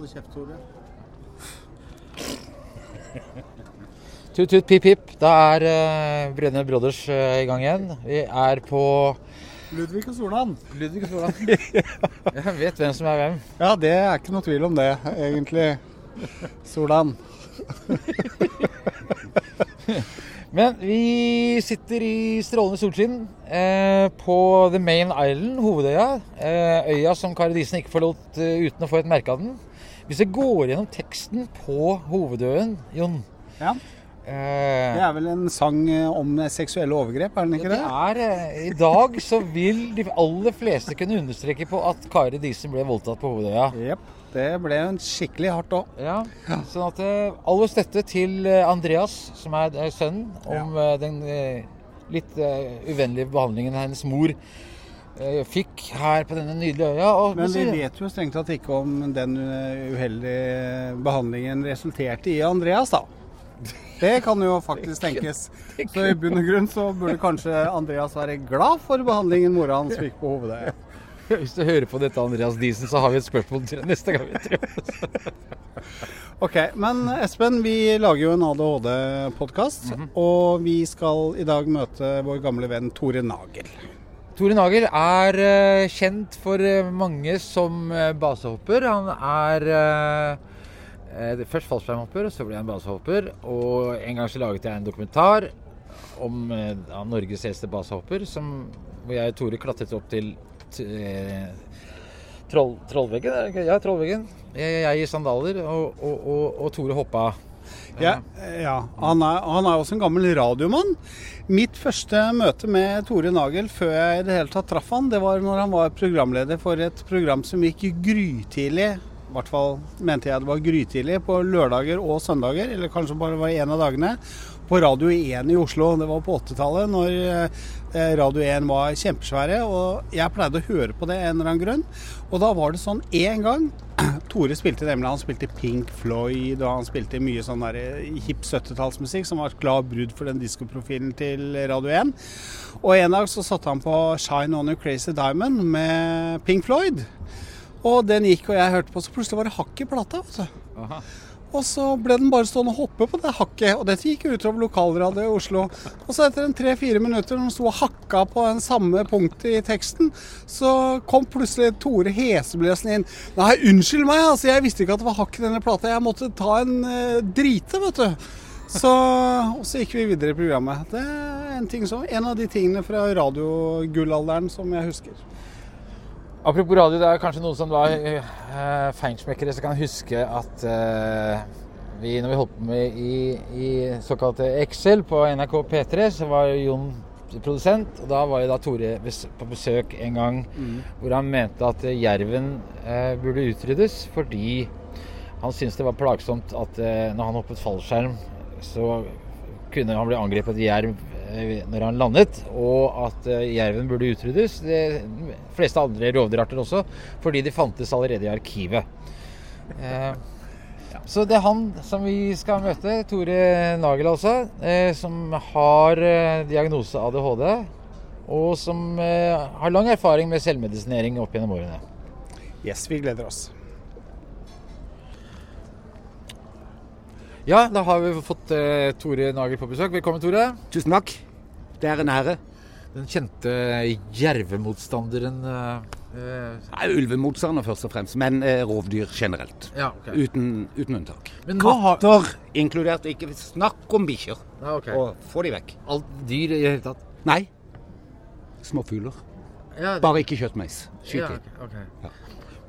Hold kjeft, Tore. Tut, tut, pip, pip. Da er uh, Brødrene Brothers uh, i gang igjen. Vi er på Ludvig og Solan. Ludvig og Solan. Jeg vet hvem som er hvem. Ja, det er ikke noe tvil om det, egentlig. Solan. Men vi sitter i strålende solskinn eh, på The Main Island, hovedøya. Eh, øya som Kari Disen ikke forlot eh, uten å få et merke av den. Hvis jeg går gjennom teksten på hovedøen, Jon Ja. eh, Det er vel en sang eh, om seksuelle overgrep, er den ikke det det? er, eh, I dag så vil de aller fleste kunne understreke på at Kari Disen ble voldtatt på hovedøya. Yep. Det ble en skikkelig hardt òg. Ja, sånn at All vår støtte til Andreas, som er sønnen, om ja. den litt uvennlige behandlingen hennes mor fikk her på denne nydelige øya. Og, Men vi vet jo strengt tatt ikke om den eh, uheldige behandlingen resulterte i Andreas, da. Det kan jo faktisk tenkes. Så i bunn og grunn så burde kanskje Andreas være glad for behandlingen mora hans fikk på hovedet. Hvis du hører på dette, Andreas Diesen, så har vi et spørsmål til neste gang. vi treffes. Ok, men Espen, vi lager jo en ADHD-podkast, og vi skal i dag møte vår gamle venn Tore Nagel. Tore Nagel er eh, kjent for eh, mange som eh, basehopper. Han er først fallskjermhopper, så ble han basehopper. Og en gang så laget jeg en dokumentar om Norges eldste basehopper, som, hvor jeg og Tore klatret opp til troll, Trollveggen. Ja, Trollveggen. Jeg, jeg i sandaler, og, og, og, og Tore hoppa. Ja, ja. Han, er, han er også en gammel radiomann. Mitt første møte med Tore Nagel før jeg i det hele tatt traff han, det var når han var programleder for et program som gikk grytidlig. I hvert fall mente jeg det var grytidlig på lørdager og søndager, eller kanskje bare var en av dagene. På Radio 1 i Oslo. Det var på 80-tallet, når eh, Radio 1 var kjempesvære. Og jeg pleide å høre på det en eller annen grunn. Og da var det sånn én gang Tore spilte nemlig, han spilte Pink Floyd, og han spilte mye sånn der hip hipp 70-tallsmusikk som var et glad brudd for den diskoprofilen til Radio 1. Og en dag så satte han på Shine On A Crazy Diamond med Pink Floyd. Og den gikk, og jeg hørte på, så plutselig var det hakk i plata. Aha. Og så ble den bare stående og hoppe på det hakket. Og dette gikk utover lokalradio i Oslo. Og så etter en tre-fire minutter når den sto og hakka på den samme punktet i teksten, så kom plutselig Tore Hesebløsen inn. Nei, unnskyld meg, altså. Jeg visste ikke at det var hakk i denne plata. Jeg måtte ta en eh, drite, vet du. Så, og så gikk vi videre i programmet. Det er en, ting som, en av de tingene fra radiogullalderen som jeg husker. Apropos radio, det er kanskje noen som var uh, feinschmeckere som kan huske at uh, vi, når vi holdt på med i, i såkalte Excel på NRK P3, så var Jon produsent. Og da var jo da Tore på besøk en gang hvor han mente at eh, jerven uh, burde utryddes fordi han syntes det var plagsomt at eh, når han hoppet fallskjerm, så kunne han bli angrepet av jerv eh, når han landet, og at eh, jerven burde utryddes. De fleste andre rovdyrarter også, fordi de fantes allerede i arkivet. Eh, så det er han som vi skal møte, Tore Nagel altså, eh, som har eh, diagnose ADHD, og som eh, har lang erfaring med selvmedisinering opp gjennom årene. Yes, vi gleder oss. Ja, da har vi fått eh, Tore Nagel på besøk. Velkommen, Tore. Tusen takk. Det er en ære. Den kjente jervemotstanderen eh, Nei, Ulvemotstander først og fremst, men eh, rovdyr generelt. Ja, ok. Uten, uten unntak. Men nå har Katter inkludert, ikke snakk om bikkjer. ja, ok. Og få de vekk. Alt dyr i det hele tatt? Nei. Små fugler. Ja, Bare ikke kjøttmeis. Skyt ja, de. ok, ok. Ja.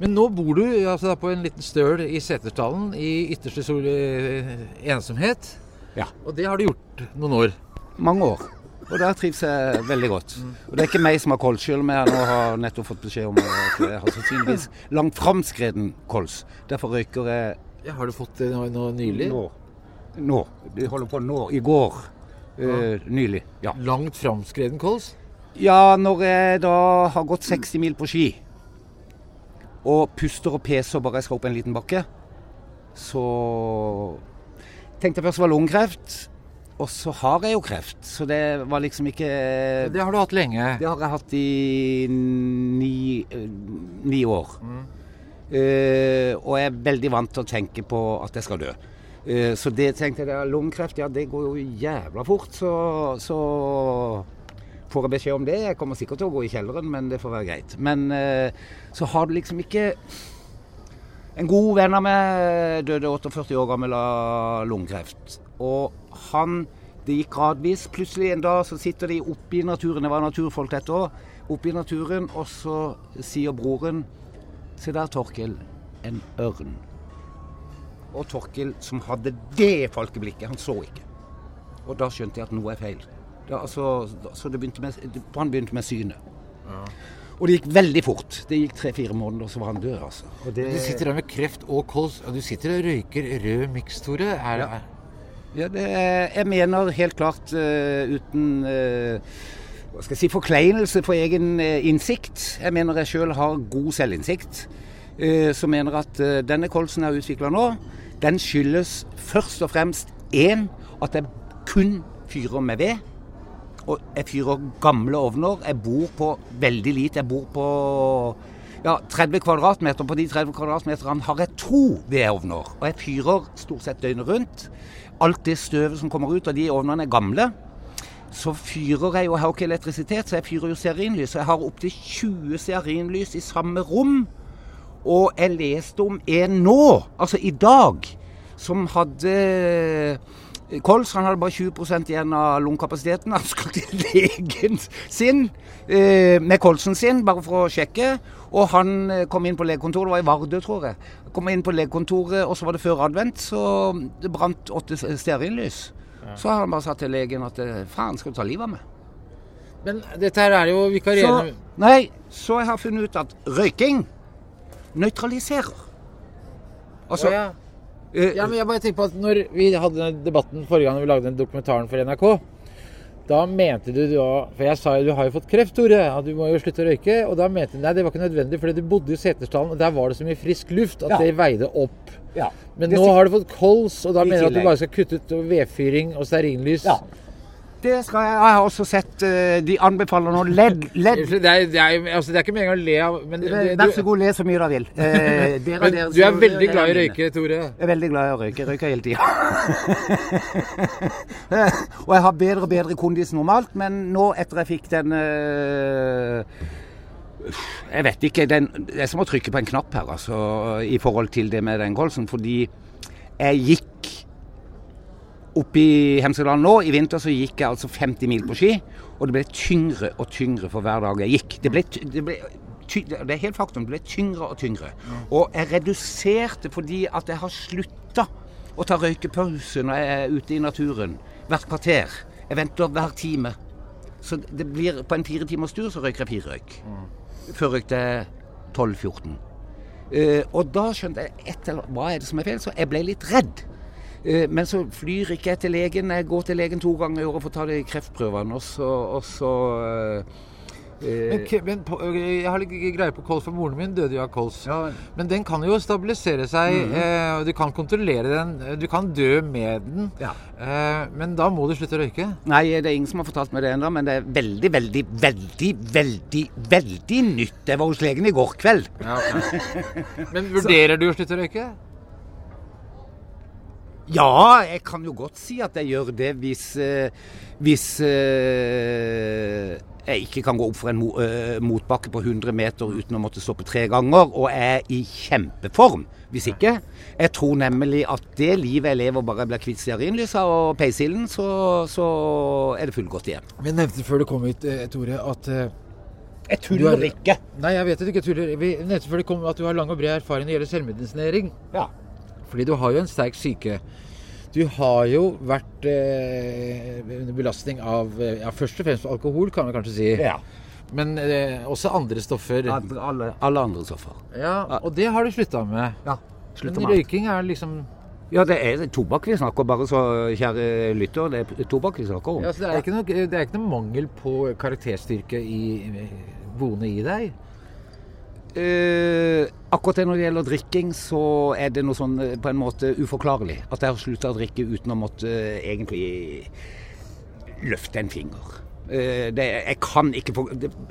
Men nå bor du altså, på en liten støl i Setesdalen i ytterste sol eh, ensomhet. Ja. Og det har du gjort noen år. Mange år. Og der trives jeg veldig godt. Og det er ikke meg som har kols, selv om jeg nå har nettopp fått beskjed om at jeg har sannsynligvis langt framskreden kols. Derfor røyker jeg Ja, har du fått det nå, nå nylig? nå. Nå. Vi holder på nå. I går. Eh, nylig. Ja. Langt framskreden kols? Ja, når jeg da har gått 60 mil på ski, og puster og peser bare jeg skal opp en liten bakke, så tenkte jeg først det var lungekreft, og så har jeg jo kreft. Så det var liksom ikke Det har du hatt lenge. Det har jeg hatt i ni, eh, ni år. Eh, og jeg er veldig vant til å tenke på at jeg skal dø. Uh, så det tenkte jeg, lungekreft, ja det går jo jævla fort. Så, så får jeg beskjed om det. Jeg kommer sikkert til å gå i kjelleren, men det får være greit. Men eh, så har du liksom ikke En god venn av meg døde 48 år gammel av lungekreft. Og han Det gikk gradvis. Plutselig en dag så sitter de oppe i naturen, det var naturfolk dette òg, oppe i naturen, og så sier broren Se der, Torkel. En ørn. Og Torkel, som hadde det falkeblikket, han så ikke. Og da skjønte jeg at noe er feil. Da, altså, så det begynte med, han begynte med synet. Ja. Og det gikk veldig fort. Det gikk tre-fire måneder, så var han død. altså. Det... Du sitter der med kreft og kols, og du sitter og røyker rød miks, Tore. Er... Ja. ja det, jeg mener helt klart uh, uten uh, hva skal jeg si, forkleinelse for egen uh, innsikt. Jeg mener jeg sjøl har god selvinnsikt. som mener at denne kolsen jeg har utvikla nå, den skyldes først og fremst én at jeg kun fyrer med ved. Og jeg fyrer gamle ovner. Jeg bor på veldig lite. Jeg bor på ja, 30 kvadratmeter. På de 30 kvadratmeterne har jeg to vedovner. Og jeg fyrer stort sett døgnet rundt. Alt det støvet som kommer ut av de ovnene, er gamle. Så fyrer jeg jo Jeg har ikke elektrisitet, så jeg fyrer jo stearinlys. Jeg har opptil 20 stearinlys i samme rom. Og jeg leste om en nå, altså i dag, som hadde Kols han hadde bare 20% igjen av lungekapasiteten. Han skulle til legen sin eh, med kolsen sin, bare for å sjekke. Og han eh, kom inn på legekontoret, det var i Vardø, tror jeg. Kom inn på legekontoret, og så var det før advent, så det brant åtte stearinlys. Ja. Så har han bare sagt til legen at eh, faen, skal du ta livet av meg? Men dette her er jo vikarierende Nei, så jeg har funnet ut at røyking nøytraliserer. Altså, oh, ja. Uh, ja, men jeg bare tenker på at når vi hadde debatten forrige gang vi lagde den dokumentaren for NRK, da mente du da For jeg sa jo du har jo fått kreft, Tore, og du må jo slutte å røyke. Og da mente du nei, det var ikke nødvendig, fordi du bodde i Setesdalen, og der var det så mye frisk luft at ja. det veide opp. Ja. Men nå har du fått kols, og da mener du at du bare skal kutte ut vedfyring og stearinlys. Ja. Det skal jeg. Jeg har også sett uh, De anbefaler noe ledd. ledd. Det, er, det, er, altså, det er ikke meningen å le av men, Vær så god, le så mye du vil. Eh, dere, men, dere, du er veldig glad i å røyke, Tore? Jeg er veldig glad i å røyke. Jeg røyker hele tida. og jeg har bedre og bedre kondis normalt, men nå etter jeg fikk den uh, Jeg vet ikke. Den, det er som å trykke på en knapp her, altså, i forhold til det med den kolsen. Fordi jeg gikk Oppe i Hemsedal nå, i vinter, så gikk jeg altså 50 mil på ski. Og det ble tyngre og tyngre for hver dag jeg gikk. Det ble, det ble det er helt faktum. Det ble tyngre og tyngre. Og jeg reduserte fordi at jeg har slutta å ta røykepause når jeg er ute i naturen. Hvert kvarter. Jeg venter hver time. Så det blir på en fire timers tur så røyker jeg fire røyk. Før røykte jeg 12-14. Uh, og da skjønte jeg et eller, hva er det som er feil, så jeg ble litt redd. Eh, men så flyr ikke jeg til legen. Jeg går til legen to ganger i året for å ta de kreftprøvene. Og så, og så uh, men, men på, jeg har litt greie på kols, for moren min døde jo av kols. Ja. Men den kan jo stabilisere seg. Mm -hmm. du kan kontrollere den. Du kan dø med den. Ja. men da må du slutte å røyke? Nei, det er ingen som har fortalt meg det ennå. Men det er veldig, veldig, veldig, veldig veldig nytt. Jeg var hos legen i går kveld. Ja. Men vurderer du å slutte å røyke? Ja, jeg kan jo godt si at jeg gjør det hvis, uh, hvis uh, jeg ikke kan gå opp for en uh, motbakke på 100 meter uten å måtte stoppe tre ganger, og er i kjempeform. Hvis ikke. Jeg tror nemlig at det livet jeg lever, bare jeg blir kvitt stearinlysa og peisilden, så, så, er det fullgodt igjen. Vi nevnte før du kom hit, Tore, at jeg tuller er, ikke. Nei, jeg vet at du ikke tuller. Vi nevnte før du kom at du har lang og bred erfaring når det gjelder selvmedisinering. Ja. Fordi du har jo en sterk syke. Du har jo vært eh, under belastning av ja, først og fremst alkohol, kan vi kanskje si. Ja. Men eh, også andre stoffer. Andre, alle, alle, andre stoffer. Ja, Og det har du slutta med. Ja, slutta med. røyking er liksom ja, det er tobakk vi snakker om, bare så kjære lytter. Det er tobakk vi snakker om. Ja, så det er, ikke noe, det er ikke noe mangel på karakterstyrke i, boende i deg? Uh, akkurat det når det gjelder drikking, så er det noe sånn på en måte uforklarlig. At jeg har slutta å drikke uten å måtte uh, egentlig løfte en finger. Uh, det, jeg, kan ikke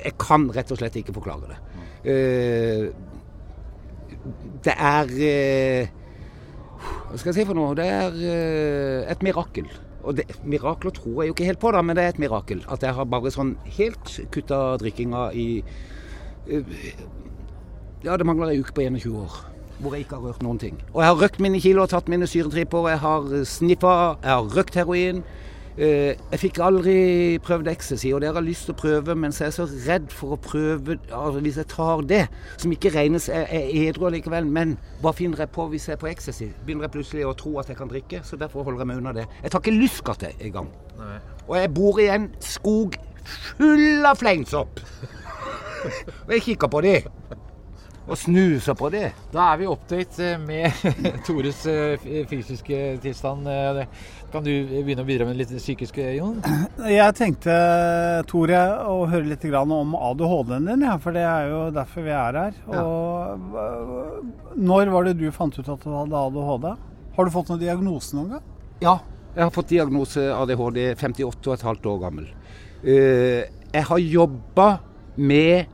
jeg kan rett og slett ikke forklare det. det er eh, Hva skal jeg si for noe? Det er eh, et mirakel. Og det, mirakler tror jeg jo ikke helt på, da, men det er et mirakel. At jeg har bare sånn helt kutta drikkinga i eh, Ja, det mangler ei uke på 21 år. Hvor jeg ikke har rørt noen ting. Og jeg har røkt mine kilo og tatt mine syretripper. Jeg har sniffa, jeg har røkt heroin. Eh, jeg fikk aldri prøvd ecstasy, og det har jeg lyst til å prøve, men så er jeg så redd for å prøve altså Hvis jeg tar det, som ikke regnes jeg er edru likevel, men hva finner jeg på hvis jeg er på ecstasy? Begynner jeg plutselig å tro at jeg kan drikke, så derfor holder jeg meg unna det. Jeg tar ikke lystgatt engang. Og jeg bor i en skog full av fleinsopp. og jeg kikker på de og snuser på det. Da er vi update med Tores eh, fysiske tilstand. Eh, Kan du begynne å bidra med litt psykisk, Jon? Jeg tenkte, Tore, å høre litt om ADHD-en din, ja, for det er jo derfor vi er her. Ja. Og Når var det du fant ut at du hadde ADHD? Har du fått noen diagnose noen gang? Ja, jeg har fått diagnose ADHD 58,5 år gammel. Eh, jeg har jobba med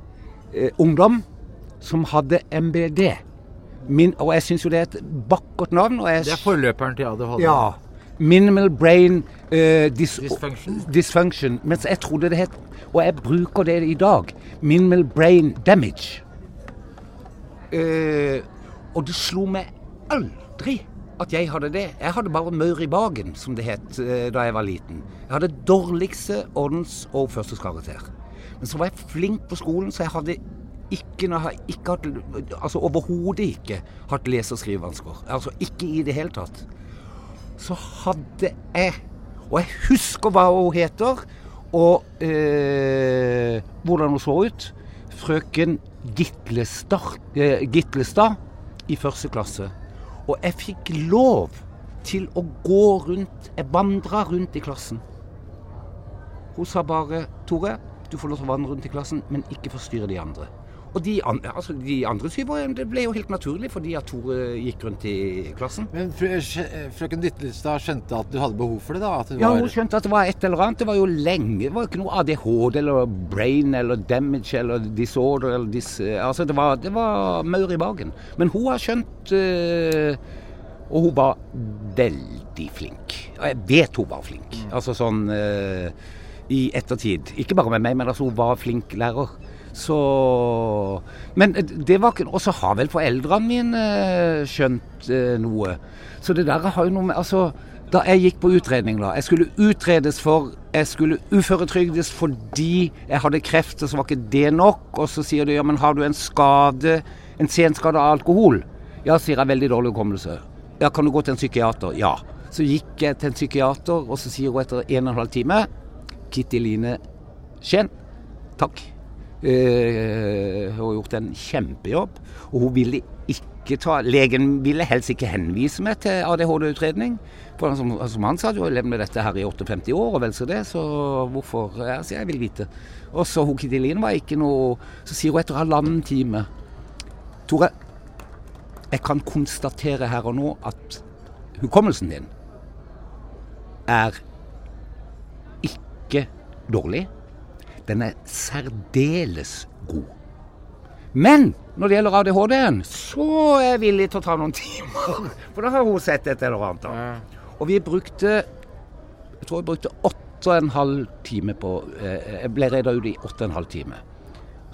eh, ungdom som hadde MBD. Min, og jeg syns jo det er et vakkert navn. Og jeg, Det er forløperen til ADHD. ja, Minimal brain uh, dis Dysfunction. dysfunction. Mens jeg trodde det het Og jeg bruker det i dag. Minimal brain damage. Uh, og det slo meg aldri at jeg hadde det. Jeg hadde bare maur i bagen, som det het uh, da jeg var liten. Jeg hadde dårligste ordens- og førsteskarakter. Men så var jeg flink på skolen, så jeg hadde ikke, ikke hatt, altså overhodet ikke hatt lese- og skrivevansker. Altså ikke i det hele tatt. Så hadde jeg Og jeg husker hva hun heter, og eh, hvordan hun så ut. Frøken Gitlestad, eh, Gitlestad i første klasse. Og jeg fikk lov til å gå rundt Jeg vandra rundt i klassen. Hun sa bare 'Tore, du får lov til å vandre rundt i klassen, men ikke forstyrre de andre'. Og de, an altså, de andre syvårene, det ble jo helt naturlig fordi at Tore gikk rundt i klassen. Men frø- sj- frøken Dyttelstad skjønte at du hadde behov for det? da? Du Ja, var... hun skjønte at det var et eller annet. Det var jo lenge. Det var jo ikke noe ADHD eller brain eller damage eller disorder eller dis... Altså, det var, det var maur i bagen. Men hun har skjønt eh, Og hun var veldig flink. Og jeg vet hun var flink. Altså sånn eh, i ettertid. Ikke bare med meg, men altså hun var flink lærer. Så Men det var ikke Og så har vel foreldrene mine eh, skjønt eh, noe. Så det der har jo noe med Altså, da jeg gikk på utredning, da Jeg skulle utredes for Jeg skulle uføretrygdes fordi jeg hadde kreft, og så var ikke det nok. Og så sier de ja, men har du en skade, en senskade av alkohol? Ja, sier jeg, veldig dårlig hukommelse. Ja, kan du gå til en psykiater? Ja. Så gikk jeg til en psykiater, og så sier hun etter en og en halv time Kitty Line Skien, takk. Eh, hun har gjort en kjempejobb. Og hun ville ikke ta Legen ville helst ikke henvise meg til ADHD-utredning. For som, som han sa, du har levd med dette her i 58 år, og vel så det, så hvorfor ja, så Jeg vil vite. Og så hun Kitty Line var ikke noe Så sier hun etter halvannen time Tore, jeg kan konstatere her og nå at hukommelsen din er ikke dårlig. Den er særdeles god. Men når det gjelder ADHD-en, så er jeg villig til å ta noen timer. For da har hun sett et eller annet. da. Og vi brukte Jeg tror vi brukte åtte og en halv time på eh, Jeg ble reda ut i åtte og en halv time.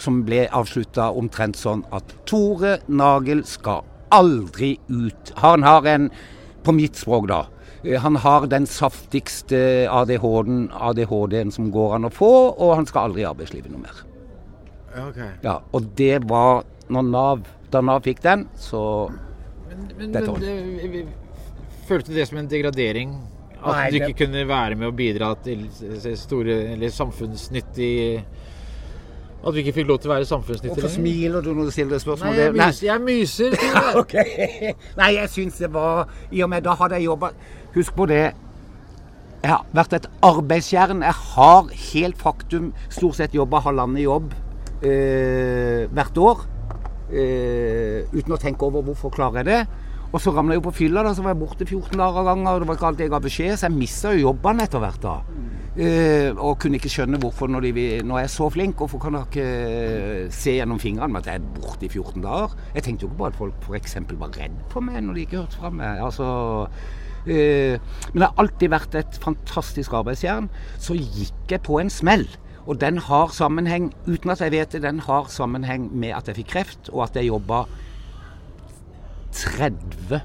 Som ble avslutta omtrent sånn at Tore Nagel skal aldri ut. Han har en På mitt språk, da. Eh, Han har den saftigste ADHD-en ADHD som går an å få, og han skal aldri i arbeidslivet noe mer. Ok. Ja, Og det var når Nav Da Nav fikk den, så Men, men, men det, følte det som en degradering? At Nei, du det- ikke kunne være med å bidra til store eller samfunnsnyttig At du ikke fikk lov til å være samfunnsnyttig Hvorfor smiler du når du stiller det Nei, jeg myser. Jeg myser. Nei, jeg syns det var I og med da hadde jeg jobba Husk på det. Jeg har vært et arbeidsjern. Jeg har helt faktum stort sett jobba halvannen jobb eh, hvert år. Eh, uten å tenke over hvorfor klarer jeg det. Og så ramla jeg jo på fylla, da, så var jeg borte 14 dager av gangen, og det var ikke alltid jeg ga beskjed, så jeg mista jo jobbene etter hvert da. Eh, og kunne ikke skjønne hvorfor, når, de, når jeg er så flink, hvorfor kan dere ikke se gjennom fingrene med at jeg er borte i 14 dager? Jeg tenkte jo ikke på at folk f.eks. var redd for meg når de ikke hørte fra meg. Altså, eh, men det har alltid vært et fantastisk arbeidsjern. Så gikk jeg på en smell. Og den har sammenheng, uten at jeg vet det, den har sammenheng med at jeg fikk kreft, og at jeg jobba 30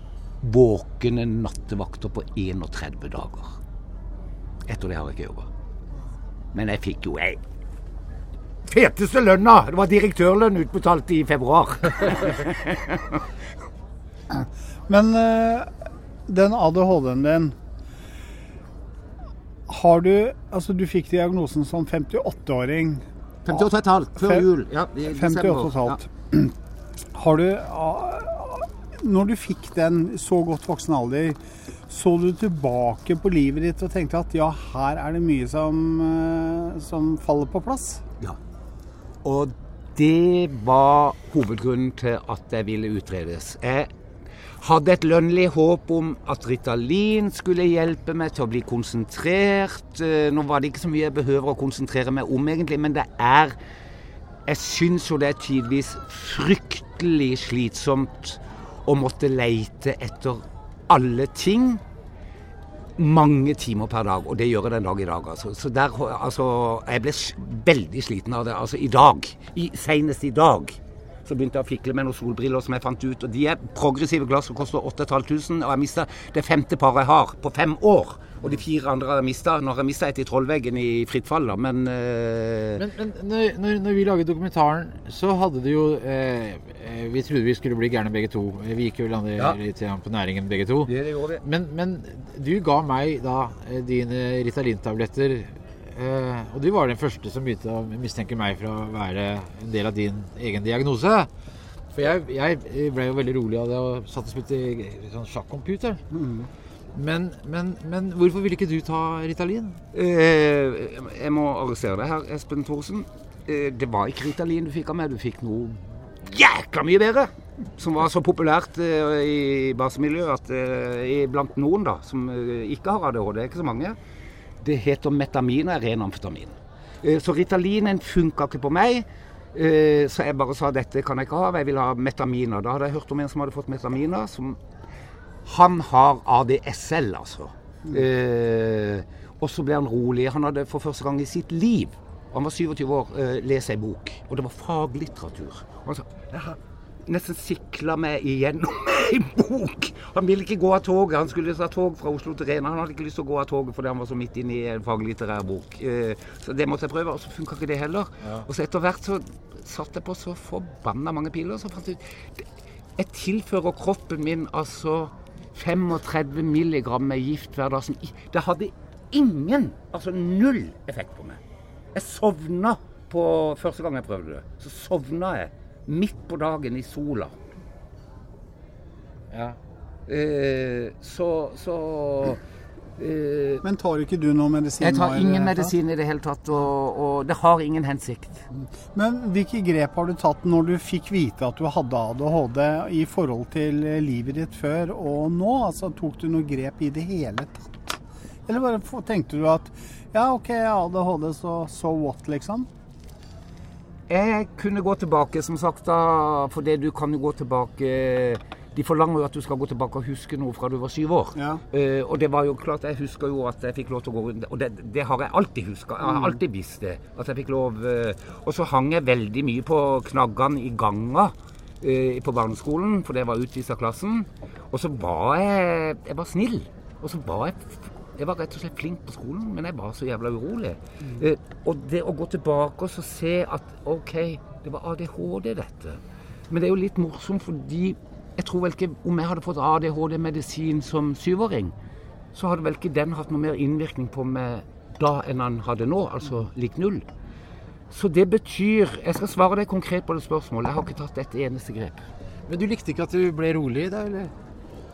våkne nattevakter på 31 dager. Etter det har jeg ikke jobba. Men jeg fikk jo ei feteste lønna! Det var direktørlønn utbetalt i februar. Men eh, den ADHD-en din Har du Altså, du fikk diagnosen som 58-åring. 58,5 før jul. Ja, i desember. Ja. Har du Når du fikk den så godt voksen alder, så du tilbake på livet ditt og tenkte at ja, her er det mye som, eh, som faller på plass? Ja. Og det var hovedgrunnen til at jeg ville utredes. Jeg hadde et lønnlig håp om at Ritalin skulle hjelpe meg til å bli konsentrert. Eh, Nå var det ikke så mye jeg behøver å konsentrere meg om, egentlig, men det er Jeg syns jo det er tidvis fryktelig slitsomt å måtte leite etter alle ting mange timer per dag, og det gjør jeg den dag i dag. Altså. Så der, altså, jeg ble veldig sliten av det. Altså i dag, i, senest i dag, så begynte jeg å fikle med noen solbriller som jeg fant ut. Og de er progressive glass som koster 8500, og jeg mista det femte paret jeg har på fem år. Og de fire andre har jeg mista. Nå har jeg mista et i Trollveggen i fritt fall, da, men, eh, Men, men når, når, når vi laget dokumentaren, så hadde det jo eh, eh, Vi trodde vi skulle bli gærne begge to. Vi gikk jo andre, Ja. litt grann på næringen begge to. det det. Men, men du ga meg da eh, dine Ritalin-tabletter. Eh, og du var den første som begynte å mistenke meg for å være en del av din egen diagnose. For jeg, jeg ble jo veldig rolig av det og satt og spilte sånn sjakkcomputer. Men, men, men hvorfor ville ikke du ta Ritalin? Eh, jeg må arrestere deg her, Espen Thorsen. Eh, det var ikke Ritalin du fikk av meg, du fikk noe jækla mye bedre. Som var så populært eh, i basemiljøet at eh, blant noen da, som eh, ikke har ADHD, det er ikke så mange, det heter metamin og er ren amfetamin. Eh, så Ritalinen funka ikke på meg. eh, Så jeg bare sa dette kan jeg ikke ha, jeg vil ha metaminer. Da hadde jeg hørt om en som hadde fått metaminer. som han har ADSL, altså. Eh, og så ble han rolig. Han hadde for første gang i sitt liv, han var 27 år, eh, lest ei bok. Og det var faglitteratur. Og han sa jeg har nesten sikla meg igjennom ei bok. Han ville ikke gå av toget. Han skulle ta tog fra Oslo til Rena. Han hadde ikke lyst til å gå av toget fordi han var så midt inne i en faglitterær bok. Eh, så det måtte jeg prøve, og så funka ikke det heller. Og så etter hvert så satt jeg på så forbanna mange piller, så fant jeg ut jeg tilfører kroppen min altså 35 milligram med gift hver dag. Som det hadde ingen, altså null effekt på meg. Jeg sovna på første gang jeg prøvde det. Så sovna jeg midt på dagen i sola. Ja. Eh, så så eh, Men tar ikke du noe medisin? Jeg tar ingen hele medisin i det hele tatt, og, og det har ingen hensikt. Men hvilke grep har du tatt når du fikk vite at du hadde ADHD i forhold til livet ditt før og nå? Altså, Tok du noe grep i det hele tatt? Eller bare tenkte du at ja, OK, ADHD, så so what, liksom? Jeg kunne gå tilbake, som sagt, da, for det du kan jo gå tilbake De forlanger jo at du skal gå tilbake og huske noe fra du var syv år. Ja. Uh, og det var jo klart, jeg husker jo at jeg fikk lov til å gå rundt Og det, det har jeg alltid huska. Jeg har alltid visst det. At jeg fikk lov uh, Og så hang jeg veldig mye på knaggene i ganga uh, på barneskolen, for det var utvist av klassen. Og så var jeg Jeg var snill. Og så var jeg jeg var rett og slett flink på skolen, men jeg var så jævla urolig. Eh, og det å gå tilbake og så se at OK, det var ADHD, dette. Men det er jo litt morsomt fordi jeg tror vel ikke om jeg hadde fått ADHD-medisin som syvåring, så hadde vel ikke den hatt noe mer innvirkning på meg da enn han hadde nå, altså lik null. Så det betyr Jeg skal svare deg konkret på det spørsmålet. Jeg har ikke tatt et eneste grep. Men du likte ikke at du ble rolig da, eller?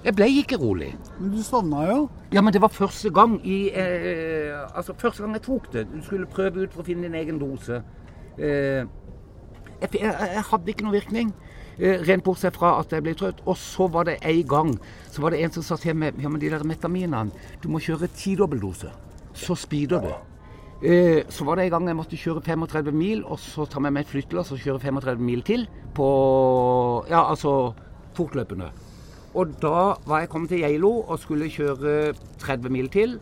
Jeg ble ikke rolig. Men du sovna jo. Ja, men det var første gang i eh, Altså, første gang jeg tok det. Du skulle prøve ut for å finne din egen dose. Eh, jeg, jeg, jeg hadde ikke noe virkning. Eh, rent bortsett fra at jeg ble trøtt. Og så var det en gang så var det en som sa til meg ja, men de der metaminene Du må kjøre tidobbeldose. Så speeder du. Eh, så var det en gang jeg måtte kjøre 35 mil, og så tar jeg med et flyttelass og kjøre 35 mil til på Ja, altså fortløpende. Og da var jeg kommet til Geilo og skulle kjøre 30 mil til.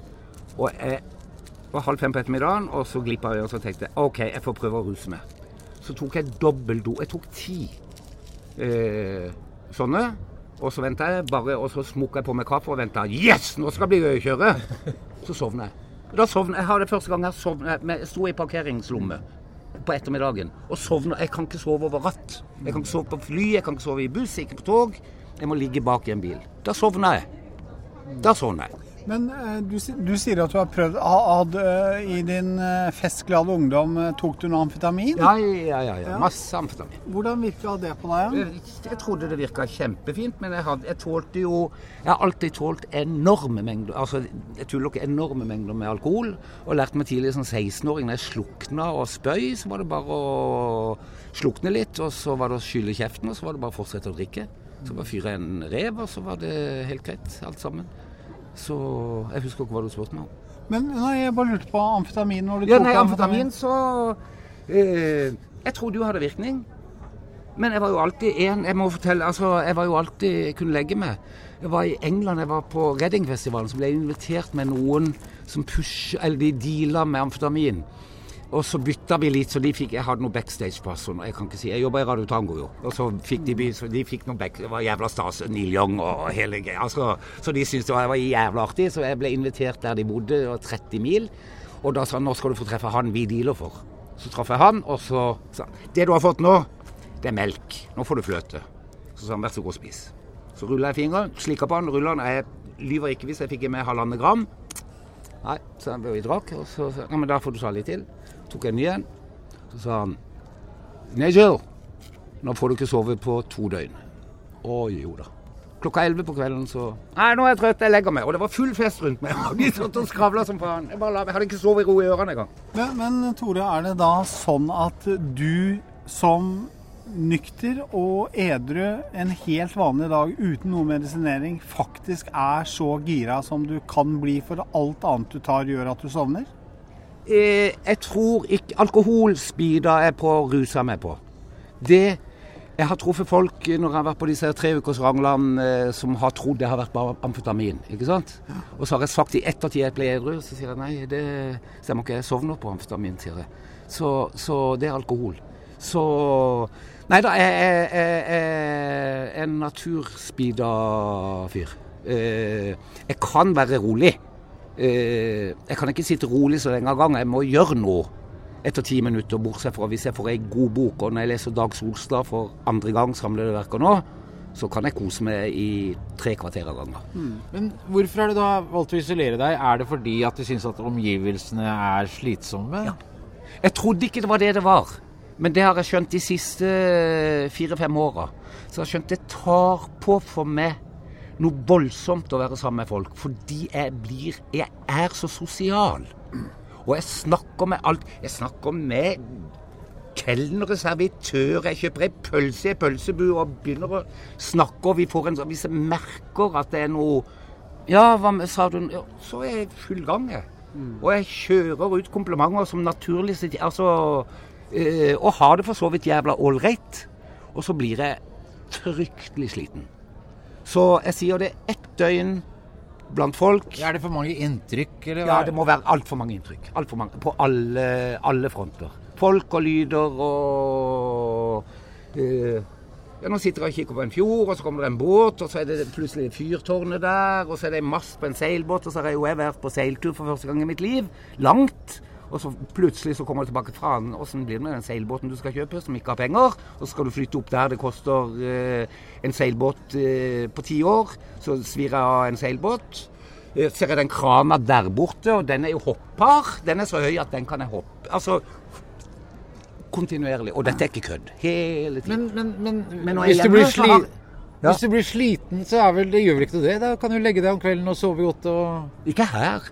Og jeg var halv fem på ettermiddagen, og så glippa jeg, og så tenkte jeg OK, jeg får prøve å ruse meg. Så tok jeg dobbeltdo. Jeg tok ti eh, sånne. Og så venta jeg bare, og så smukka jeg på meg kaffe og venta. Yes, nå skal det bli gøy å kjøre! Så sovna jeg. Da sovna jeg. har det første gang jeg sovna Jeg sto i parkeringslomme på ettermiddagen og sovna. Jeg kan ikke sove over ratt. Jeg kan ikke sove på fly, jeg kan ikke sove i buss, ikke på tog. Jeg må ligge bak i en bil. Da sovna jeg. Da sovna jeg. Men eh, du, du sier at du har prøvd ha- hadde, eh, I din eh, festglade ungdom tok du noe amfetamin? Ja, ja, ja. ja. Masse amfetamin. Hvordan virka det på deg? Jeg, jeg trodde det virka kjempefint, men jeg, hadde, jeg tålte jo Jeg har alltid tålt enorme mengder Altså, jeg tuller ikke enorme mengder med alkohol. Og lærte meg tidlig som 16-åring når jeg slukna og spøy, så var det bare å slukne litt, og så var det å skylle kjeften, og så var det bare å fortsette å drikke. Så bare fyre en rev, og så var det helt greit, alt sammen. Så jeg husker ikke hva du spurte meg om. Men nei, jeg bare lurte på amfetamin. Når du Ja, nei, amfetamin så eh, Jeg trodde jo hadde virkning. Men jeg var jo alltid en Jeg må fortelle, altså, jeg var jo alltid jeg kunne legge meg. Jeg var i England, jeg var på Readingfestivalen, så ble jeg invitert med noen som push, eller de deala med amfetamin. Og så bytta vi litt, så de fikk, jeg hadde noe backstage-pass. Jeg kan ikke si, jeg jobba i Radio Tango, jo. Og så fikk de, de fikk noe back, det var jævla stas. Neil Young og hele greia. Så, så de syntes det var, jævla artig. Så jeg ble invitert der de bodde, det var 30 mil. Og da sa han nå skal du få treffe han vi dealer for. Så traff jeg han, og så sa han det du har fått nå, det er melk. Nå får du fløte. Så sa han vær så god, spis. Så rulla jeg fingeren, slikka på han, rulla han. Jeg lyver ikke hvis jeg fikk med halvannet gram. Nei, så vi drakk, og så sa han ja, men da får du ta litt til. Tok en den igjen. Så sa han Nigel, nå får du ikke sove på to døgn. Å jo da. Klokka elleve på kvelden så Nei, nå er jeg trøtt, jeg legger meg. Og det var full fest rundt meg. De satt og skravla som faen. Jeg, bare la, jeg hadde ikke sovet i ro i ørene engang. Men, men Tore, er det da sånn at du som nykter og edru en helt vanlig dag uten noe medisinering faktisk er så gira som du kan bli for alt annet du tar gjør at du sovner? Eh, jeg tror ikke Alkoholspeeda er på og ruse meg på. Det Jeg har truffet folk eh, når jeg har vært på disse tre treukersranglene eh, som har trodd det har vært bare amfetamin. ikke sant? Og så har jeg sagt i ettertid jeg ble edru, så sier jeg nei, det stemmer ikke. Jeg sovner på amfetamin, sier jeg. Så, så det er alkohol. Så Nei da, jeg jeg- jeg- jeg er en naturspeeda fyr. Jeg kan være rolig. Eh, jeg kan ikke sitte rolig så lenge av gangen. Jeg må gjøre noe etter ti minutter, bortsett fra hvis jeg får ei god bok. Og når jeg leser Dag Solstad for andre gang, samlede verker nå, så kan jeg kose meg i tre kvarter av gangen. Men hvorfor har du da valgt å isolere deg? Er det fordi at du syns at omgivelsene er slitsomme? Jeg trodde ikke det var det det var. Men det har jeg skjønt de siste fire-fem åra. Så jeg har skjønt det tar på for meg noe voldsomt å være sammen med folk. Fordi jeg blir Jeg er så sosial. Og jeg snakker med alt. Jeg snakker med kelnere, servitører. Jeg kjøper ei pølse i pølsebu og begynner å snakke, og vi får en sånn Hvis jeg merker at det er noe Ja, hva sa du ja, Så er jeg full gang, jeg. Og jeg kjører ut komplimenter som naturlig Altså øh, Og har det for så vidt jævla ålreit. Og så blir jeg fryktelig sliten. Så jeg sier det er ett døgn blant folk. Er det for mange inntrykk, eller Ja, det må være altfor mange inntrykk. Alt for mange. På alle, alle fronter. Folk og lyder og uh, ja, Nå sitter jeg og kikker på en fjord, og så kommer det en båt, og så er det plutselig fyrtårnet der, og så er det en mast på en seilbåt, og så har jeg jo vært på seiltur for første gang i mitt liv. Langt. Og så plutselig så kommer du tilbake fra den. Åssen blir det med den seilbåten du skal kjøpe, som ikke har penger? Og så skal du flytte opp der det koster eh, en seilbåt eh, på ti år. Så svir jeg av en seilbåt. Eh, Ser jeg den krana der borte, og den er jo hoppbar. Den er så høy at den kan jeg hoppe. Altså kontinuerlig. Og dette er ikke kødd. Hele tiden. Men, men, men, Men hvis, du blir hjemme, så har- sli... Ja. hvis du blir sliten, så er vel det gjør vel ikke det? Da kan du legge deg om kvelden og sove godt og Ikke her.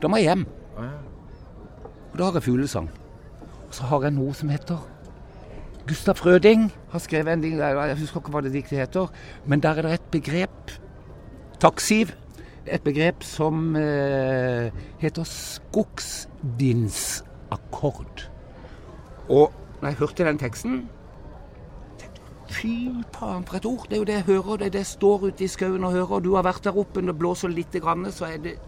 Da må jeg hjem. Og da har jeg fuglesang. Og så har jeg noe som heter Gustav Frøding har skrevet en jeg husker ikke hva det diktet heter, men der er det et begrep. Taksiv. et begrep som eh, heter skogsvindsakkord. Og når jeg hørte den teksten Fy faen, for et ord! Det er jo det jeg hører. Det er det jeg står ute i skauen og hører. Og du har vært der oppe, det blåser lite grann, så er det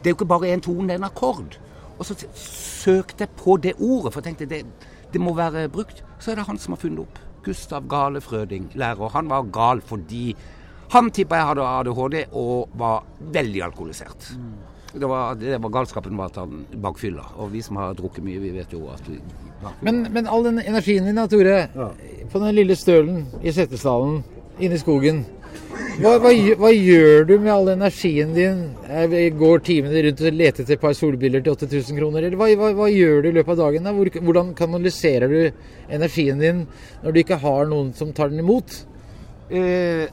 Det er jo ikke bare én tone, det er en akkord. Og så søkte jeg på det ordet, for jeg tenkte det, det må være brukt. Så er det han som har funnet opp. Gustav Gale Frøding, lærer. Han var gal fordi han tippa jeg hadde ADHD og var veldig alkoholisert. Det, var, det var galskapen var at han bakfylla. Og vi som har drukket mye, vi vet jo at vi Men, men all den energien din da, Tore. På den lille stølen i Setesdalen, inne i skogen. Hva, hva, hva gjør du med all energien din? Eh, Går timene rundt og leter etter et par solbriller til 8000 kroner? Eller hva, hva, gjør du i løpet av dagen? da? Hvor, hvordan kanaliserer du energien din når du ikke har noen som tar den imot? Eh,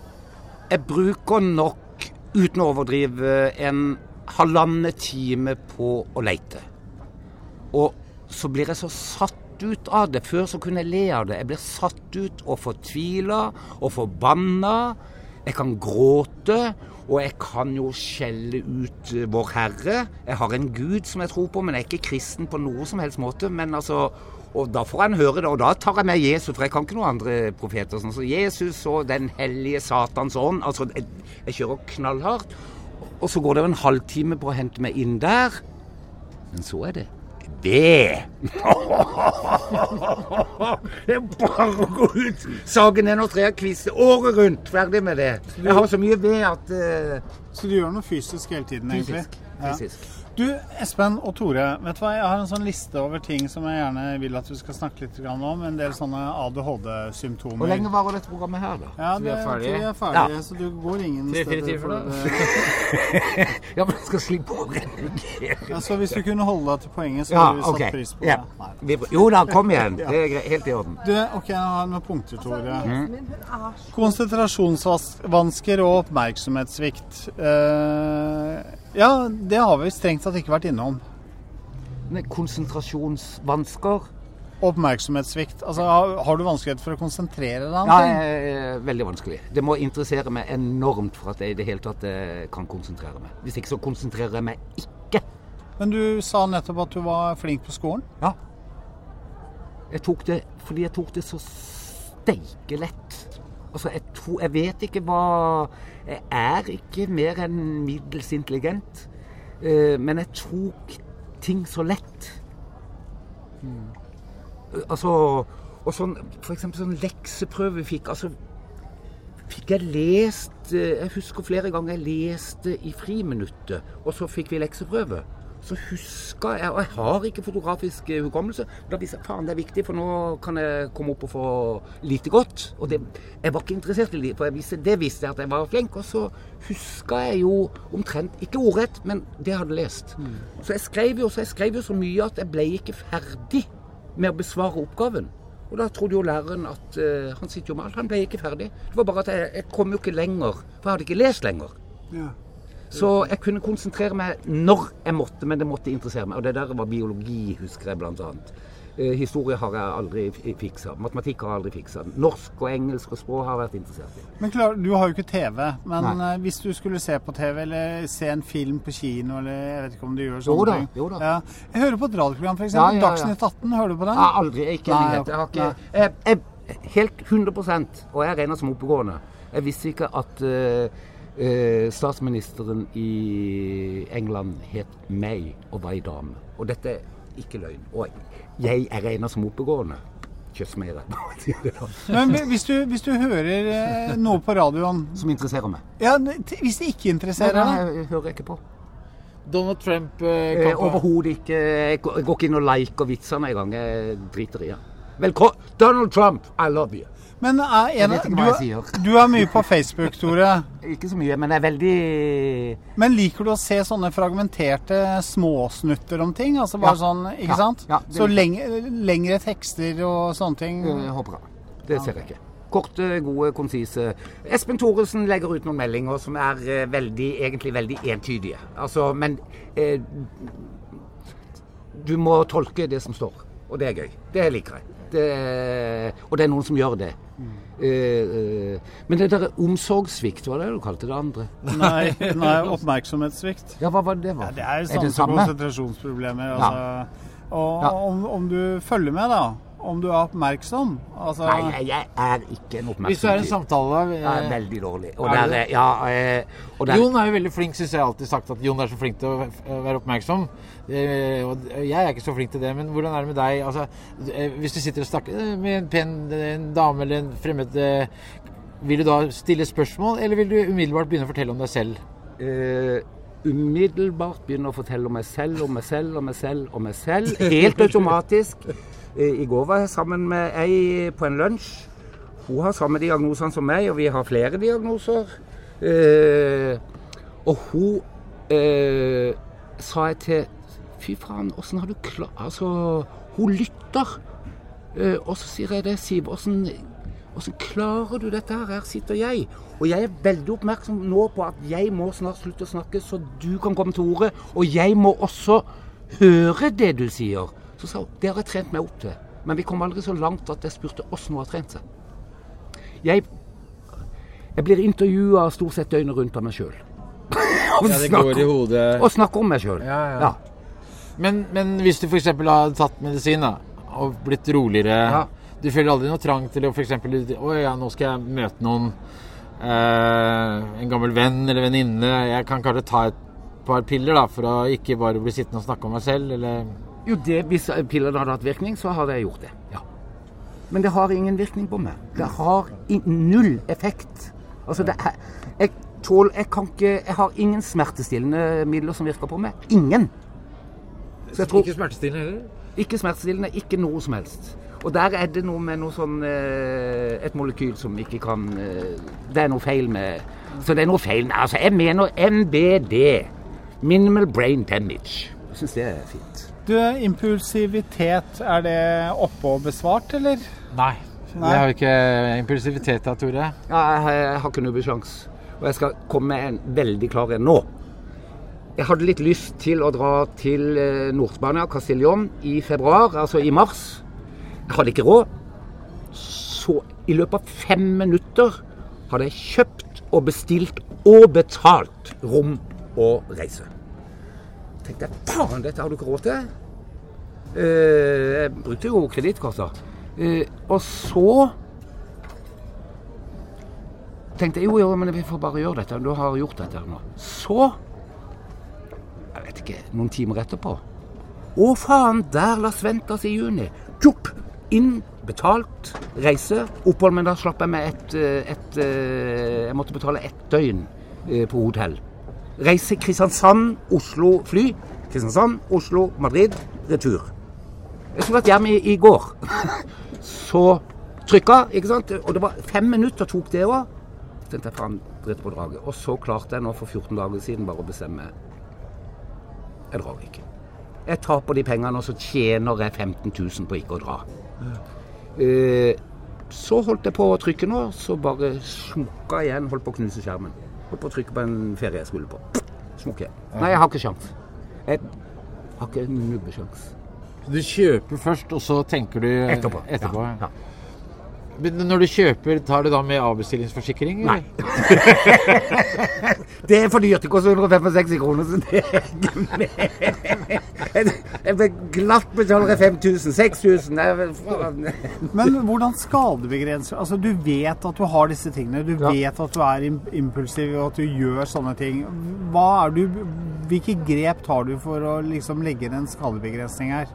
jeg bruker nok, uten å overdrive, en halvannen time på å leite. Og så blir jeg så satt ut av det. Før så kunne jeg le av det. Jeg blir satt ut og fortvila og forbanna. Jeg kan gråte, og jeg kan jo skjelle ut eh, Vår Herre. Jeg har en gud som jeg tror på, men jeg er ikke kristen på noe som helst måte. Men altså, og da får han høre det, og da tar jeg med Jesus, for jeg kan ikke noen andre profeter. Sånn. Så Jesus og den hellige Satans ånd Altså, jeg, jeg kjører knallhardt. Og så går det en halvtime på å hente meg inn der. Men så er det ved. det er bare å gå ut, Sagen er nå tre kviste året rundt. Ferdig med det. Jeg har så mye ved at uh... Så du gjør noe fysisk hele tiden, egentlig? Fysisk. Ja. fysisk. Du, Espen og Tore, vet du hva? jeg har en sånn liste over ting som jeg gjerne vil at du skal snakke litt om. En del sånne ADHD-symptomer. Hvor lenge varer dette programmet her, da? Ja, Så vi det, er ferdige? er så du går ingen Tre-fire steder timer, for da. det. Ja, men jeg skal slippe å redigere. Ja, så hvis du kunne holde deg til poenget, så Ja, hadde vi satt pris på det. Ja. Vi- Jo da, kom igjen. Det er helt i orden. Du, ok, jeg har noen punkter, Tore. Mm. Konsentrasjonsvansker og oppmerksomhetssvikt. Eh, ja, det har vi strengt tatt ikke vært innom. Men Konsentrasjonsvansker Oppmerksomhetssvikt. Altså, har, du vanskelighet for å konsentrere deg Ja, veldig vanskelig. Det må interessere meg enormt for at jeg i det hele tatt eh, kan konsentrere meg. Hvis ikke så konsentrerer jeg meg ikke. Men du sa nettopp at du var flink på skolen. Ja. Jeg tok det fordi jeg tok det så steike lett. Altså, jeg, tror, jeg vet ikke hva Jeg er ikke mer enn middels intelligent. Eh, men jeg tok ting så lett. Mm. Altså Og sånn for eksempel sånn lekseprøve vi fikk. Altså fikk jeg lest eh, Jeg husker flere ganger jeg leste i friminuttet, og så fikk vi lekseprøve. Så huska jeg Og jeg har ikke fotografisk hukommelse. men Da visste jeg faen det er viktig, for nå kan jeg komme opp og få lite godt. Og det, jeg var ikke interessert i det, for visste, det visste jeg at jeg var flink. Og så huska jeg jo omtrent, ikke ordrett, men det jeg hadde lest. Så jeg skrev jo så jeg skrev jo så mye at jeg ble ikke ferdig med å besvare oppgaven. Og da trodde jo læreren at uh, han sitter jo med alt. Han ble ikke ferdig. Det var bare at jeg, jeg kom jo ikke lenger, for jeg hadde ikke lest lenger. Så jeg kunne konsentrere meg når jeg måtte, men det måtte interessere meg. Og det der var biologi, husker jeg blant annet. Eh, historie har jeg aldri fiksa. Matematikk har jeg aldri fiksa. Norsk og engelsk og språk har jeg vært interessert i. Men klar, Du har jo ikke TV, men Nei. eh, hvis du skulle se på TV eller se en film på kino, eller jeg vet ikke om du gjør Jo da, ting jo da. Ja. Jeg hører på et radioprogram, f.eks. Ja, ja, ja. Dagsnytt 18. Hører du på det? Ja, aldri ikke Nei, nyhet. Jeg har ikke jeg, jeg, Helt 100% og jeg regner som oppegående. Jeg visste ikke at eh, eh, statsministeren i England het May og var ei dame. Og dette er ikke løgn. Og jeg er regna som oppegående. Kjøss meg i det. Men hvis du, hvis du hører eh, noe på radioen Som interesserer meg. ja, Hvis det ikke interesserer Nei, deg jeg hører ikke på. Donald Trump eh, Eh, Overhodet ikke. Jeg går jeg går ikke inn og liker vitsene engang. Jeg driter i det. Velkommen Donald Trump, I love you. Men er en, du, du er mye på Facebook, Tore. Ikke så mye, men jeg er veldig Men liker du å se sånne fragmenterte småsnutter om ting? Altså bare Ja. sånn, ikke Ja. sant? Ja, Så lengre, lengre tekster og sånne ting? Jeg håper jeg. Det ser jeg ikke. Korte, gode, konsise. Espen Thoresen legger ut noen meldinger som er eh, veldig, egentlig veldig entydige. Altså, men eh, du må tolke det som står. Og det er gøy. Det liker jeg. Det, og det er noen som gjør det. Eh, eh, men det der omsorgssvikt, var det du kalte det andre? Nei, nei oppmerksomhetssvikt. Ja, hva var det? Ja, det er jo konsentrasjonsproblemer. Altså. Og Ja. om, om du følger med, da. Om du er oppmerksom. Altså, Nei, jeg, er ikke en oppmerksom Hvis du er i en samtale Jeg er eh, veldig dårlig. Og Er der, er- ja, eh, og der, Jon er jo veldig flink, syns jeg alltid sagt at Jon er så flink til å være oppmerksom. Eh, og jeg er ikke så flink til det, men hvordan er det med deg? Altså, eh, hvis du sitter og snakker med en pen en dame eller en fremmed eh, Vil du da stille spørsmål, eller vil du umiddelbart begynne å fortelle om deg selv? Uh, umiddelbart begynne å fortelle om meg selv og meg selv og meg selv og meg selv. Helt automatisk. Eh, I går var jeg sammen med ei på en lunsj. Hun har samme diagnosene som meg, og vi har flere diagnoser. Eh, og hun eh, sa jeg til Fy faen, åssen har du klart Altså, hun lytter. Eh, og så sier jeg det, Siv, åssen klarer du dette her? Her sitter jeg. Og jeg er veldig oppmerksom nå på at jeg må snart slutte å snakke, så du kan komme til ordet. Og jeg må også høre det du sier. Så sa hun det har jeg trent meg opp til. Men vi kom aldri så langt at jeg spurte åssen hun har trent seg. Jeg, jeg blir intervjua stort sett døgnet rundt av meg sjøl. Ja, i hodet. Og snakker om meg sjøl. Ja, ja. Men, men hvis du f.eks. har tatt medisin da, og blitt roligere Ja. Du føler aldri noe trang til å f.eks. Ja, nå skal jeg møte noen. Eh, en gammel venn eller venninne. Jeg kan kanskje ta et par piller da, for å ikke bare bli sittende og snakke om meg selv, eller Jo, det, Hvis pillene hadde hatt virkning, så hadde jeg gjort det. Ja. Men det har ingen virkning på meg. Det har null effekt. Altså, det er, jeg tål, jeg kan ikke Jeg har ingen smertestillende midler som virker på meg. Ingen. Så jeg tror Ikke smertestillende heller? Ikke smertestillende, ikke noe som helst. Og der er det noe med noe sånn eh, Et molekyl som ikke kan eh, Det er noe feil med Så det er noe feil med Altså, jeg mener MBD. Minimal brain damage. Jeg syns det er fint. Du, impulsivitet, er det oppe og besvart, eller? Nei. Nei. Jeg har ikke impulsivitet da, Tore. Ja, jeg, jeg har ikke nubbesjans. Og jeg skal komme med en veldig klar en nå. Jeg hadde litt lyst til å dra til eh, Nord-Spania, Castillon, i februar, altså i mars. Jeg hadde ikke råd. Så i løpet av fem minutter hadde jeg kjøpt og bestilt og betalt rom og reise. tenkte jeg faen, dette har du ikke råd til. Eh, jeg brukte jo kredittkassa. Eh, og så tenkte jeg jo, jo, men vi får bare gjøre dette. Du har gjort dette nå. Så Jeg vet ikke, noen timer etterpå. Å faen, der la Ventas i juni. Tjopp! Inn, betalt, reise. Opphold, men da slapp jeg med et, eh, et eh, Jeg måtte betale ett døgn eh, på hotell. Reise Kristiansand, Oslo fly. Kristiansand, Oslo, Madrid, retur. Jeg skulle vært hjemme i, i går. Så trykka, ikke sant. Og det var fem minutter tok det òg. Og så klarte jeg nå for 14 dager siden bare å bestemme Jeg drar ikke. Jeg taper de pengene, og så tjener jeg 15 000 på ikke å dra. Eh, så holdt jeg på å trykke nå, så bare smukka igjen. Holdt på å knuse skjermen. Holdt på å trykke på en ferie jeg skulle på. Smukk igjen. Nei, jeg har ikke sjans. Jeg har ikke nubbesjans. Du kjøper først, og så tenker du Etterpå. etterpå. Ja, ja. Men når du kjøper, tar du da med avbestillingsforsikring? Nei. eller? Det er for dyrt. Det koster 165 kroner, så det er ikke med. Jeg glatt betaler jeg 5000, 6000 Nei, vel, faen. Men hvordan skadebegrenser Altså, du vet at du har disse tingene. Du Ja. vet at du er impulsiv og at du gjør sånne ting. Hva er du, hvilke grep tar du for å liksom legge inn en skadebegrensning her?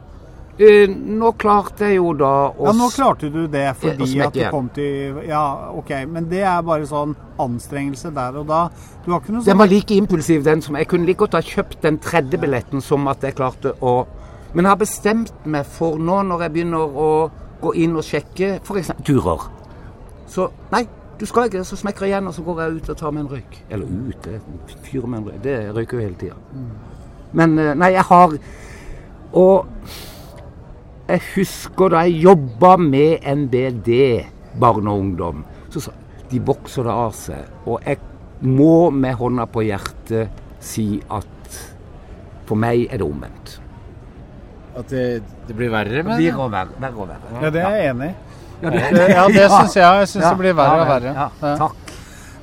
Eh, Nå klarte jeg jo da å Ja, nå klarte du det fordi smekke at du kom til Ja, OK. Men det er bare sånn anstrengelse der og da. Du har ikke noe Den sånn var like impulsiv, den som Jeg kunne like godt ha kjøpt den tredje billetten som at jeg klarte å Men jeg har bestemt meg for nå, når jeg begynner å gå inn og sjekke f.eks. turer Så nei, du skal ikke. Så smekker jeg igjen, og så går jeg ut og tar meg en røyk. Eller ut, det fyrer med en røyk. Det røyker jo hele tida. Men eh, nei, jeg har Og jeg husker da jeg jobba med NBD, barn og ungdom. Så sa de vokser det av seg. Og jeg må med hånda på hjertet si at for meg er det omvendt. At det, det blir verre det Blir og verre, verre og verre. Ja, det er jeg enig i. Ja, det, Det- Ja, det syns jeg. Jeg syns Ja, det blir verre og verre. Ja, Ja. takk.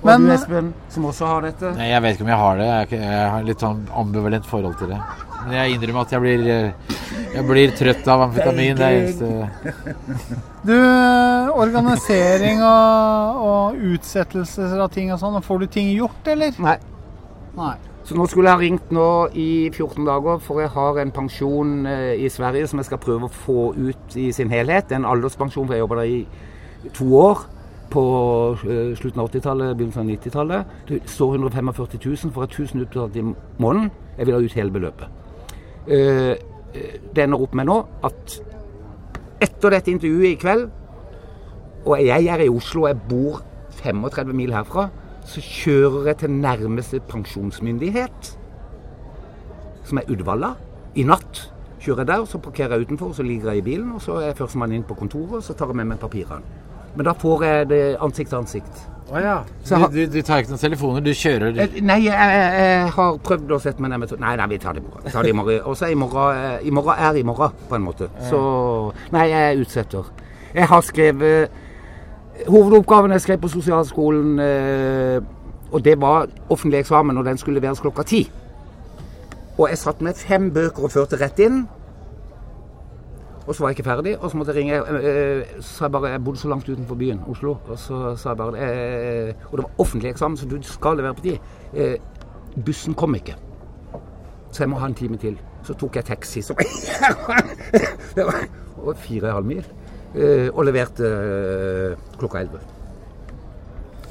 Og Men- du Espen, som også har dette. Nei, Jeg vet ikke om jeg har det. Jeg har litt sånn ambivalent forhold til det. Men jeg innrømmer at jeg blir, eh, jeg blir trøtt av amfetamin. Det er eneste Du, organisering og, og utsettelser av ting og sånn, får du ting gjort, eller? Nei. Nei. Så nå skulle jeg ha ringt nå i 14 dager, for jeg har en pensjon eh, i Sverige som jeg skal prøve å få ut i sin helhet. En alderspensjon, for jeg jobber der i to år. På eh, slutten av 80-tallet, begynnelsen av 90-tallet. Det står 145 000 for 1000 utbetalt i måneden. Jeg vil ha ut hele beløpet. Eh, det ender opp med nå at etter dette intervjuet i kveld, og jeg er i Oslo, jeg bor 35 mil herfra, så kjører jeg til nærmeste pensjonsmyndighet, som er Uddevalla, i natt. Kjører jeg der, så parkerer jeg utenfor, så ligger jeg i bilen, og så er jeg førstemann inn på kontoret, så tar jeg med meg papirene. Men da får jeg det ansikt til ansikt. Å ja. Så Du, du, du tar ikke noen telefoner, du kjører du. Nei, jeg, jeg, har prøvd å sette meg ned med to- Nei, nei, vi tar det i morgen. Tar det i morgen. Og så er i morgen eh, I morgen er i morgen, på en måte. Så Nei, jeg utsetter. Jeg har skrevet Hovedoppgaven jeg skrev på sosialskolen, eh, og det var offentlig eksamen, og den skulle leveres klokka ti. Og jeg satt med fem bøker og førte rett inn. Og så var jeg ikke ferdig, og så måtte jeg ringe. eh, Så sa jeg bare Jeg bodde så langt utenfor byen, Oslo. Og så sa jeg bare eh, Og det var offentlig eksamen, så du skal levere på tid. Eh, bussen kom ikke. Så jeg må ha en time til. Så tok jeg taxi som Det var fire og en halv mil. eh, Og leverte eh, klokka elleve.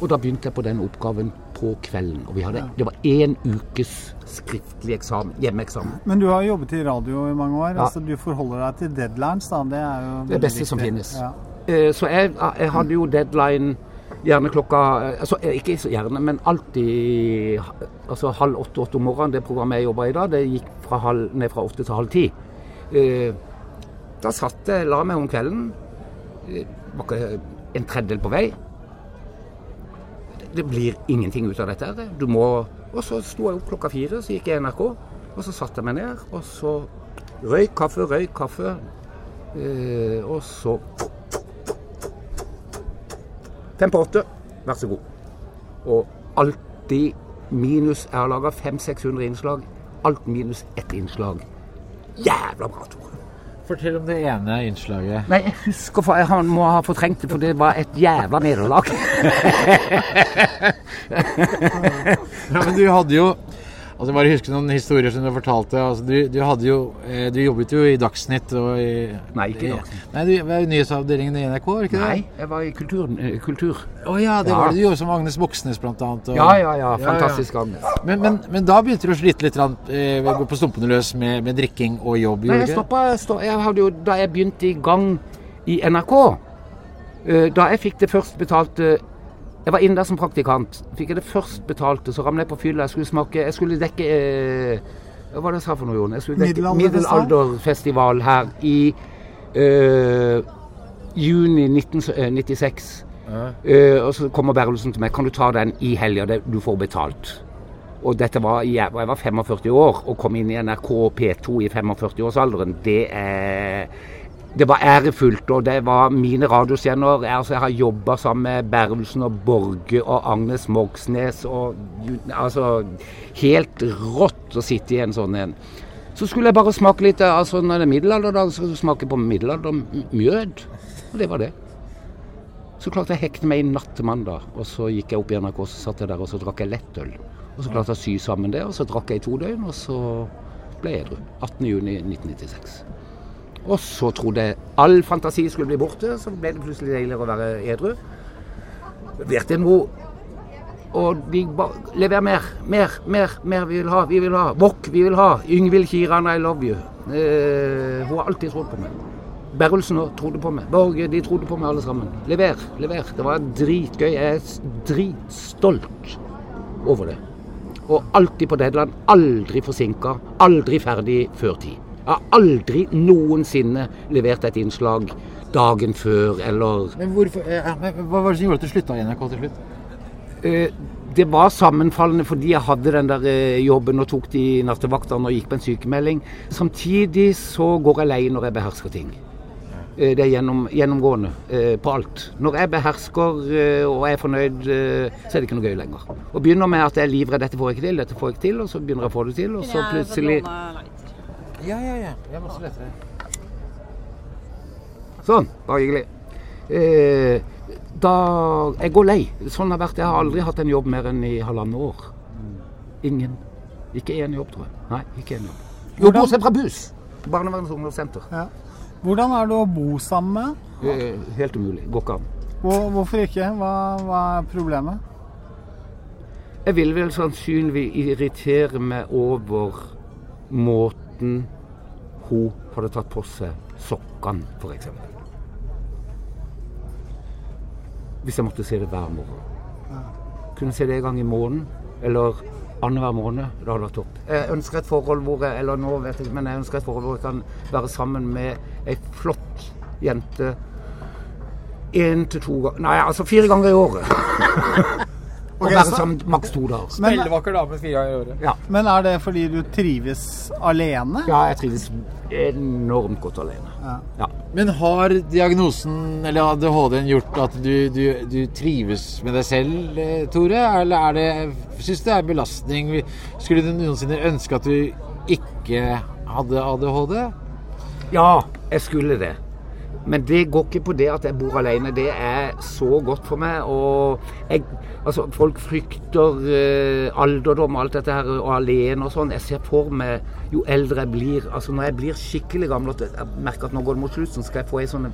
Og da begynte jeg på den oppgaven på kvelden. Og vi hadde, det var én ukes skriftlig eksamen, hjemmeeksamen. Men du har jobbet i radio i mange år. Ja. altså Du forholder deg til deadlines, da. Det er jo Det beste beste som finnes. Ja. Eh, Så jeg, jeg hadde jo deadline gjerne klokka eh, altså eh, Ikke gjerne, men alltid altså halv åtte-åtte om morgenen. Det programmet jeg jobber i da, det gikk fra halv, ned fra åtte til halv ti. Da satt jeg, la meg om kvelden. Var ikke en tredjedel på vei. Det blir ingenting ut av dette. Du må Og så sto jeg opp klokka fire, så gikk jeg i NRK. Og så satte jeg meg ned, og så røyk kaffe, røyk kaffe. Eh, og så Fem på åtte, vær så god. Og alltid minus Jeg har laga 500-600 innslag. Alt minus ett innslag. Jævla bra, Tore. Fortell om det ene innslaget. Nei, jeg husker for Jeg må ha fortrengt det, for det var et jævla nederlag. Ja, men du hadde jo Altså Bare huske noen historier som du fortalte. Altså, du, du, jo, eh, du jobbet jo i Dagsnytt og i Nei, ikke i Dagsnytt. Nei, du var i nyhetsavdelingen i NRK, ikke det? Nei, jeg var i kultur. eh, kultur. Å ja, det Ja. var det du gjorde som Agnes Moxnes, blant annet. og- Ja, ja, ja. Fantastisk, Agnes. Men, men, men da begynte du å slite litt eh, på stumpene løs med, med drikking og jobb? Nei, jeg stoppa jeg jo, Da jeg begynte i gang i NRK, eh, da jeg fikk det først betalte Jeg var inne der som praktikant. Fikk jeg det først betalte, så ramlet jeg på fylla. Jeg skulle smake Jeg skulle dekke eh, Hva var det jeg sa for noe, Jon? Jeg skulle dekke Middelalderfestival? her i eh, juni 1996. Eh, og så kommer Berlesen til meg. Kan du ta den i helga? Du får betalt. Og dette var, i- jeg var 45 år, og kom inn i NRK P2 i 45-årsalderen, det er det var ærefullt, og det var mine radiostjerner. Altså, jeg har jobba sammen med Bervelsen og Borge og Agnes Moxnes og Altså Helt rått å sitte i en sånn en. Så skulle jeg bare smake litt altså Når det er middelalder, da så smake på middelaldermjød. Og det var det. Så klarte jeg å hekte meg i natt til mandag, og så gikk jeg opp i NRK, så satt jeg der og så drakk jeg lettøl. Og så klarte jeg å sy sammen det, og så drakk jeg i to døgn, og så ble jeg edru. 18.6.1996. Og så trodde jeg all fantasi skulle bli borte, så ble det plutselig deiligere å være edru. Leverte noe og de bare Lever mer, mer, mer, mer vi vil ha, vi vil ha. Wok, vi vil ha. Yngvild Kiran, I love you. Eh, hun har alltid trodd på meg. Berrelsen også trodde på meg. Borge, de trodde på meg alle sammen. Lever, lever. Det var dritgøy. Jeg er dritstolt over det. Og alltid på deadline. Aldri forsinka. Aldri ferdig før tid. Jeg har aldri noensinne levert et innslag dagen før eller Men hvorfor, eh, men hva var det som gjorde at du slutta i NRK til slutt? Eh, det var sammenfallende fordi jeg hadde den der eh, jobben og tok de nattevaktene og gikk på en sykemelding. Samtidig så går jeg lei når jeg behersker ting. Eh, Det er gjennom, gjennomgående eh, på alt. Når jeg behersker eh, og er fornøyd, eh, så er det ikke noe gøy lenger. Og begynner med at jeg er livredd, dette får jeg ikke til, dette får jeg ikke til, og så begynner jeg å få det til, og så plutselig Ja, ja, ja. Jeg masse lettere. Sånn, bare hyggelig. Eh, da Jeg går lei. Sånn har det vært. Jeg har aldri hatt en jobb mer enn i halvannet år. Ingen. Ikke én jobb, tror jeg. Nei, ikke én jobb. Jo, bortsett fra buss. Barnevernets ungdomssenter. Ja. Hvordan er det å bo sammen med? Eh, helt umulig. Går ikke an. Hvor, hvorfor ikke? Hva, hva er problemet? Jeg vil vel sannsynligvis irritere meg over måten hun hadde tatt på seg sokkene, f.eks. Hvis jeg måtte se det hver morgen. Kunne se det en gang i måneden, eller annenhver måned. Det hadde vært topp. Jeg ønsker et forhold hvor jeg, eller nå vet jeg ikke, men jeg ønsker et forhold hvor jeg kan være sammen med ei flott jente én til to ganger Nei, altså fire ganger i året. Og Ok, være sammen maks to dager. Men, Spillevakker dame fire ganger i året. Ja. men er det fordi du trives alene? ja, jeg trives enormt godt alene. Ja. Ja. Men har diagnosen eller ADHD-en gjort at du, du, du trives med deg selv, eh, Tore? Eller er det, syns du det er belastning? Skulle du noensinne ønske at du ikke hadde ADHD? ja, jeg skulle det. Men det går ikke på det at jeg bor alene. Det er så godt for meg. Og jeg, altså, folk frykter eh, alderdom og alt dette her, og alene og sånn. Jeg ser for meg jo eldre jeg blir altså Når jeg blir skikkelig gammel, at jeg merker at nå går det mot slutten, skal jeg få ei sånn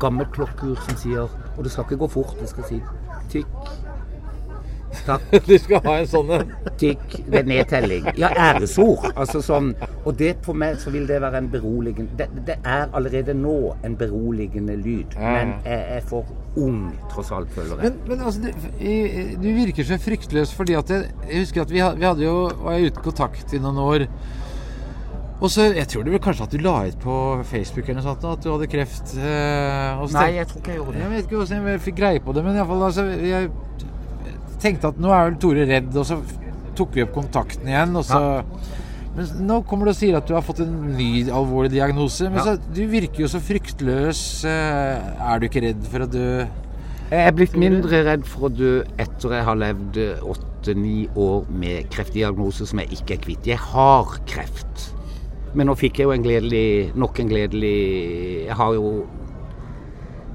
gammel klokkeur som sier Og det skal ikke gå fort, det skal si tikk, Du skal ha en sånn en? tikk ved nedtelling. Ja, æresord. Altså sånn. Og det for meg så vil det være en beroligende Det, det er allerede nå en beroligende lyd. Ja. Men jeg er for ung, tross alt, føler jeg. Men, men altså, du, i- du virker så fryktløs fordi at jeg, jeg husker at vi, had- vi hadde jo var uten kontakt i noen år. Og så, Jeg tror det vel kanskje at du la ut på Facebook eller noe sånt, at du hadde kreft. eh, og så Nei, jeg tror ikke jeg gjorde det. Jeg vet ikke hvordan jeg fikk greie på det, men i fall, altså, jeg tenkte at nå er vel Tore redd, og så tok vi opp kontakten igjen. og så... Men nå kommer du og sier at du har fått en ny alvorlig diagnose. Men Ja. så, du virker jo så fryktløs. eh, Er du ikke redd for å dø? Jeg er blitt mindre redd for å dø etter jeg har levd åtte-ni år med kreftdiagnose som jeg ikke er kvitt. Jeg har kreft. Men nå fikk jeg jo en gledelig, nok en gledelig Jeg har jo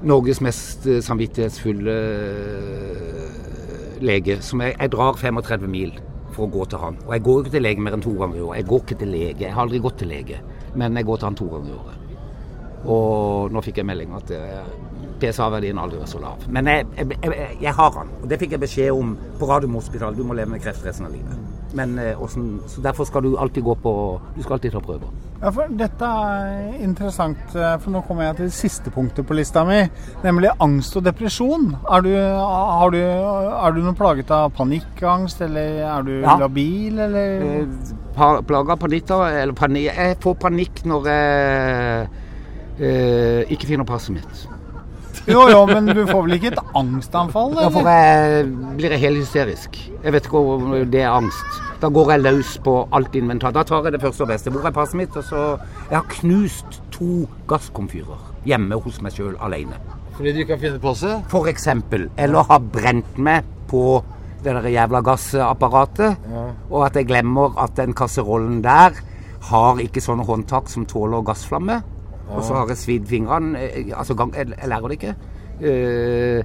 Norges mest samvittighetsfulle lege. Som jeg, jeg drar 35 mil for å gå til han. Og jeg går ikke til lege mer enn to ganger i året. Jeg går ikke til lege. Jeg har aldri gått til lege, men jeg går til han to ganger i året. Og nå fikk jeg melding at eh, PSA-verdien aldri var så lav. Men jeg, jeg, jeg har han, og det fikk jeg beskjed om på Radiumhospitalet. Du må leve med kreft resten av livet. Men eh, hvordan- Så derfor skal du alltid gå på Du skal alltid ta prøver. Ja, for Dette er interessant, eh, for nå kommer jeg til det siste punktet på lista mi, nemlig angst og depresjon. Er du, har du, er du noe plaget av panikkangst, eller er du Ja. labil, eller? Eh, Plaga av panikker, eller panikk Jeg får panikk når jeg eh, ikke finner passet mitt. Jo, jo, men du får vel ikke et angstanfall, Da får eller? jeg, blir jeg helt hysterisk. Jeg vet ikke om det er angst. Da går jeg løs på alt inventar. Da tar jeg det første og beste. Hvor er passet mitt? Og så Jeg har knust to gasskomfyrer hjemme hos meg sjøl alene. Fordi du ikke har funnet passet? For eksempel. Eller har brent meg på det der jævla gassapparatet. Og at jeg glemmer at den kasserollen der har ikke sånne håndtak som tåler gassflamme. Og så har jeg svidd fingrene. eh, Altså, gang, jeg, jeg lærer det ikke. Eh,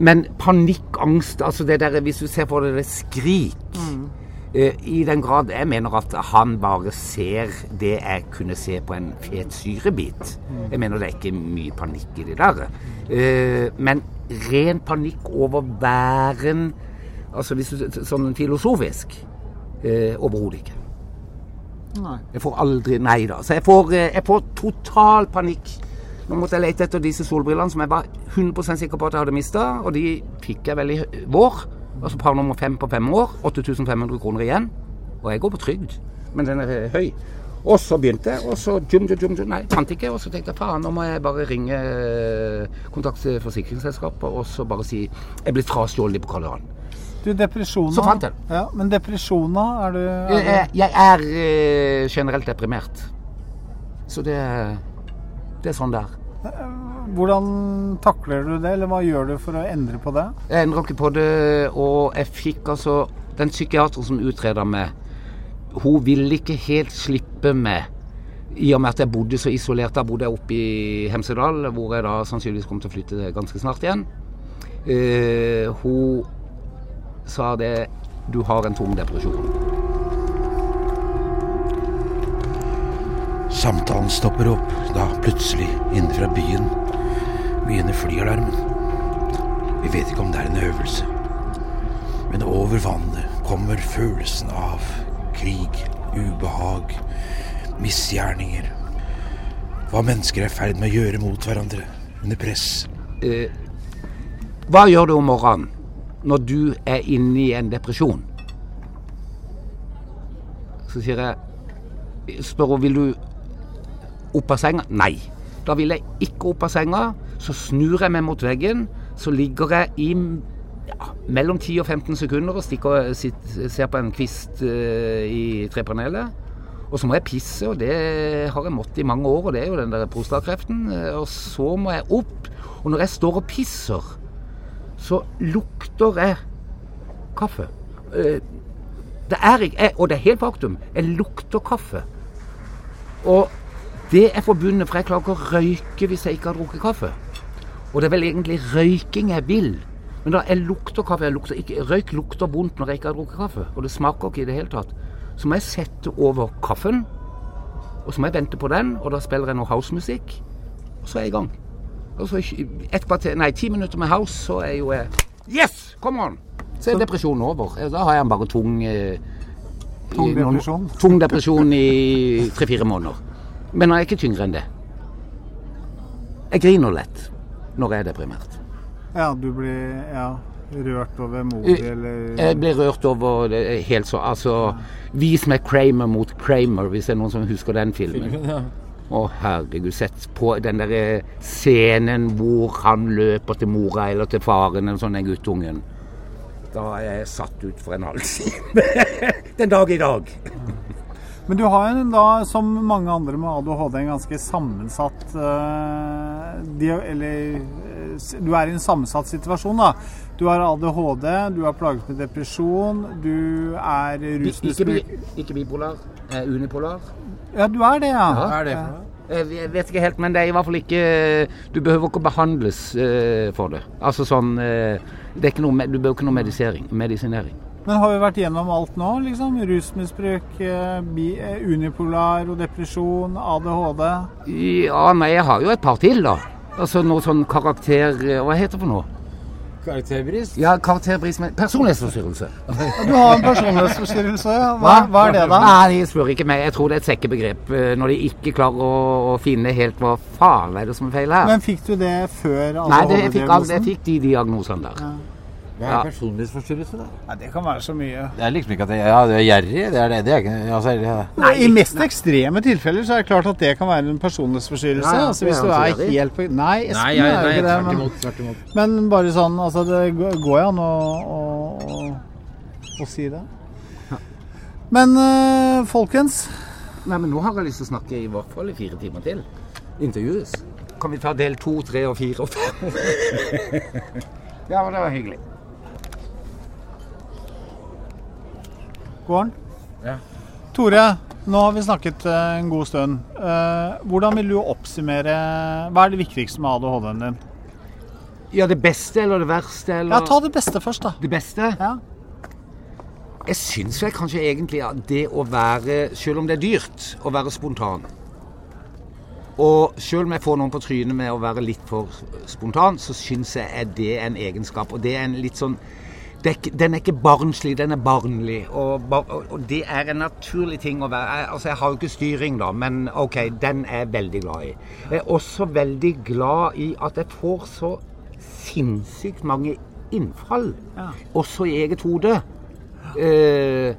men panikkangst, altså det der Hvis du ser på det, det skrik eh, I den grad jeg mener at han bare ser det jeg kunne se på en fet syrebit. Jeg mener det er ikke mye panikk i det der. Eh, men ren panikk over væren Altså hvis du, sånn filosofisk eh, Overhodet ikke. Jeg får aldri Nei da. Så jeg får, eh, jeg får total panikk. Nå måtte jeg lete etter disse solbrillene som jeg var 100% sikker på at jeg hadde mista, og de fikk jeg vel i vår. Altså par nummer fem på fem år. 8500 kroner igjen. Og jeg går på trygd, men den er eh, høy. Og så begynte jeg, og så jum, jum, jum, Nei, fant ikke. Og så tenkte jeg faen, nå må jeg bare ringe kontakt kontakte forsikringsselskapet og så bare si jeg blir frastjålet på Karl Johan. Du, Du, depresjon Så fant jeg den. Ja, men depresjonen? Er du er Jeg, jeg er eh, generelt deprimert. Så det, det er sånn det er. Hvordan takler du det, eller hva gjør du for å endre på det? Jeg endrer ikke på det, og jeg fikk altså Den psykiateren som utreda meg, hun ville ikke helt slippe meg. I og med at jeg bodde så isolert. Da bodde jeg oppe i Hemsedal, hvor jeg da sannsynligvis kom til å flytte ganske snart igjen. Eh, hun sa det Du har en tung depresjon. Samtalen stopper opp da plutselig innenfra byen begynner flyalarmen. Vi vet ikke om det er en øvelse, men over vannet kommer følelsen av krig, ubehag, misgjerninger. Hva mennesker er i ferd med å gjøre mot hverandre under press. Eh, hva gjør du om morgenen når du er inne i en depresjon? Så sier jeg Spør hun vil du opp av senga. Nei. Da vil jeg ikke opp av senga. Så snur jeg meg mot veggen. Så ligger jeg i ja, mellom 10 og 15 sekunder og stikker, sitt, ser på en kvist uh, i trepanelet. Og så må jeg pisse, og det har jeg måttet i mange år, og det er jo den der prostatakreften. Eh, Og så må jeg opp. Og når jeg står og pisser, så lukter jeg kaffe. Eh, Det er jeg, Og det er helt faktum. Jeg lukter kaffe. Og det er forbundet, for jeg klarer ikke å røyke hvis jeg ikke har drukket kaffe. Og det er vel egentlig røyking jeg vil. Men da jeg lukter kaffe jeg lukter ikke, Røyk lukter vondt når jeg ikke har drukket kaffe. Og det smaker ikke i det hele tatt. Så må jeg sette over kaffen, og så må jeg vente på den, og da spiller jeg noe housemusikk, og så er jeg i gang. Og så et kvarter, nei, ti minutter med house, så er jo jeg Yes! Come on! Så er depresjonen over. Da har jeg bare tung eh, Tung depresjon? noen-? Tung depresjon i tre-fire måneder. Men jeg er ikke tyngre enn det. Jeg griner lett når jeg er deprimert. Ja, du blir ja, rørt over modig, eller Jeg blir rørt over det helt så Altså, vis meg Kramer mot Kramer, hvis det er noen som husker den filmen. Å, herregud, sett på den der eh, scenen hvor han løper til mora eller til faren eller sånn, den guttungen. Da er jeg satt ut for en halv time. den dag i dag. Men du har jo da, som mange andre med ADHD, en ganske sammensatt uh, dia- Eller eh, du er i en sammensatt situasjon, da. Du har ADHD, du er plaget med depresjon, du er Ikke, ikke bipolar, eh, unipolar. Ja, du er det, ja. ja. er det for? Jeg jeg vet ikke helt, men det er i hvert fall ikke Du behøver ikke behandles eh, for det. Altså sånn eh, det er ikke noe, Du behøver ikke noe medisering, medisinering. Men har vi vært gjennom alt nå, liksom? Rusmisbruk, eh, eh, unipolar og depresjon, ADHD. Ja, nei, jeg har jo et par til, da. Altså noe sånn karakter... Hva heter det for noe? Karakterbrist? Ja, karakterbrist med personlighetsforstyrrelse. Du har en personlighetsforstyrrelse. Hva, hva er det, da? Nei, de spør ikke meg. Jeg tror det er et sekkebegrep. eh, Når de ikke klarer å, å finne helt hva faen er det som er feil her. Men fikk du det før Nei, det, jeg, fikk, jeg fikk de diagnosene der. Hva Ja. er personlighetsforstyrrelse, da? Nei, det kan være så mye. Det er liksom ikke at jeg, ja, det er gjerrig. Det er det. Det er ikke altså, er Nei, I mest ekstreme tilfeller så er det klart at det kan være en personlighetsforstyrrelse. Ja, ja, altså Hvis du er er helt på Nei, Espen Nei, jeg, er jo ikke det. Men. Tvert imot. men bare sånn Altså, det går går jo an å, å, å, å si det. Men øh, folkens Nei, men nå har jeg lyst til å snakke i hvert fall i fire timer til. Intervjues. Kan vi ta del to, tre og fire og fem? ja, men det var hyggelig. Går den? Ja. Tore, nå har vi snakket eh, en god stund. Eh, hvordan vil du oppsummere Hva er det viktigste med ADHD-en din? Ja, det beste eller det verste? Eller Ja, Ta det beste først, da. det beste? Ja. Jeg syns vel kanskje egentlig at det å være, selv om det er dyrt, å være spontan Og selv om jeg får noen på trynet med å være litt for spontan, så syns jeg er det en egenskap. Og det er en litt sånn er Den er ikke barnslig, den er barnlig. Og, bar- og, det er en naturlig ting å være jeg, Altså, jeg har jo ikke styring, da, men OK, den er jeg veldig glad i. Jeg er også veldig glad i at jeg får så sinnssykt mange innfall, Ja. også i eget hode. Eh,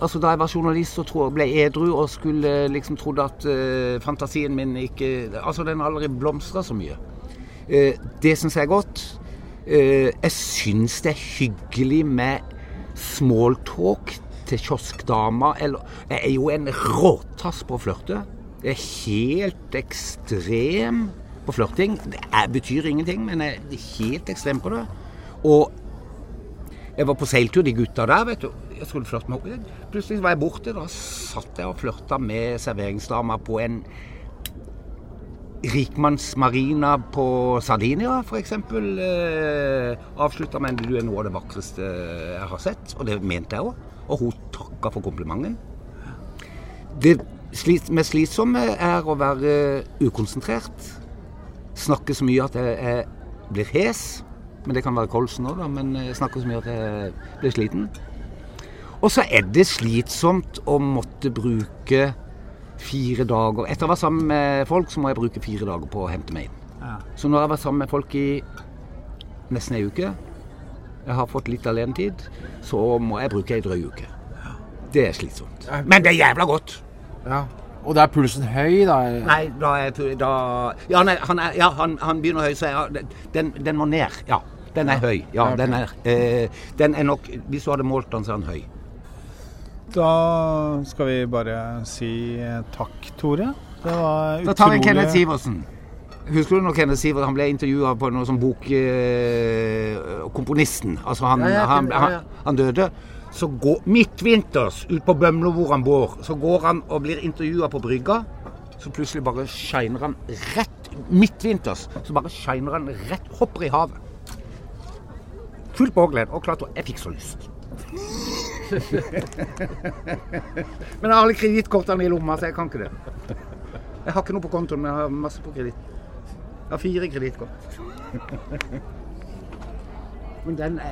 altså Da jeg var journalist og tro, ble edru og skulle liksom trodde at eh, fantasien min ikke Altså, den aldri blomstra så mye. Eh, det syns jeg er godt. Eh, jeg syns det er hyggelig med smalltalk til kioskdama. Jeg er jo en råtass på å flørte. Jeg er helt ekstrem på flørting. Det er, betyr ingenting, men jeg er helt ekstrem på det. Og jeg var på seiltur, de gutta der, vet du. Jeg skulle flørte med henne. Plutselig var jeg borte. Da satt jeg og flørta med serveringsdama på en rikmannsmarina på Sardinia, f.eks. Eh, avslutta med 'du er noe av det vakreste jeg har sett'. Og det mente jeg òg. Og hun takka for komplimenten. Det mest slitsomme er å være ukonsentrert. Snakke så mye at jeg, blir hes. Men det kan være kolsen òg, da. Men jeg snakker så mye at jeg blir sliten. Og så er det slitsomt å måtte bruke fire dager Etter å ha vært sammen med folk, så må jeg bruke fire dager på å hente meg inn. Ja. Så nå har jeg vært sammen med folk i nesten ei uke. Jeg har fått litt alenetid. Så må jeg bruke ei drøy uke. Det er slitsomt. Men det er jævla godt. Ja. Og da er pulsen høy, da? Nei, da er da, Ja, nei, han, er, ja han, han begynner høy, så jeg, den, den må ned. Ja. Den er høy. Ja, den er eh, Den er nok Hvis du hadde målt den, så er den høy. Da skal vi bare si eh, takk, Tore. Det var Da tar vi Kenneth Sivertsen. Husker du når Kenneth Sivertsen han ble intervjua på noe som bok eh, Komponisten. Altså han, Ja, ja, han, ja, ja. han, han døde. Så går midtvinters ut på Bømlo hvor han bor, så går han og blir intervjua på brygga. Så plutselig bare shiner han rett Midtvinters så bare shiner han rett Hopper i havet. Fullt påkledd og klart Jeg fikk så lyst. Men jeg har alle kredittkortene i lomma, så jeg kan ikke det. Jeg har ikke noe på kontoen, men jeg har masse på kreditt. Jeg har fire kredittkort. Men den er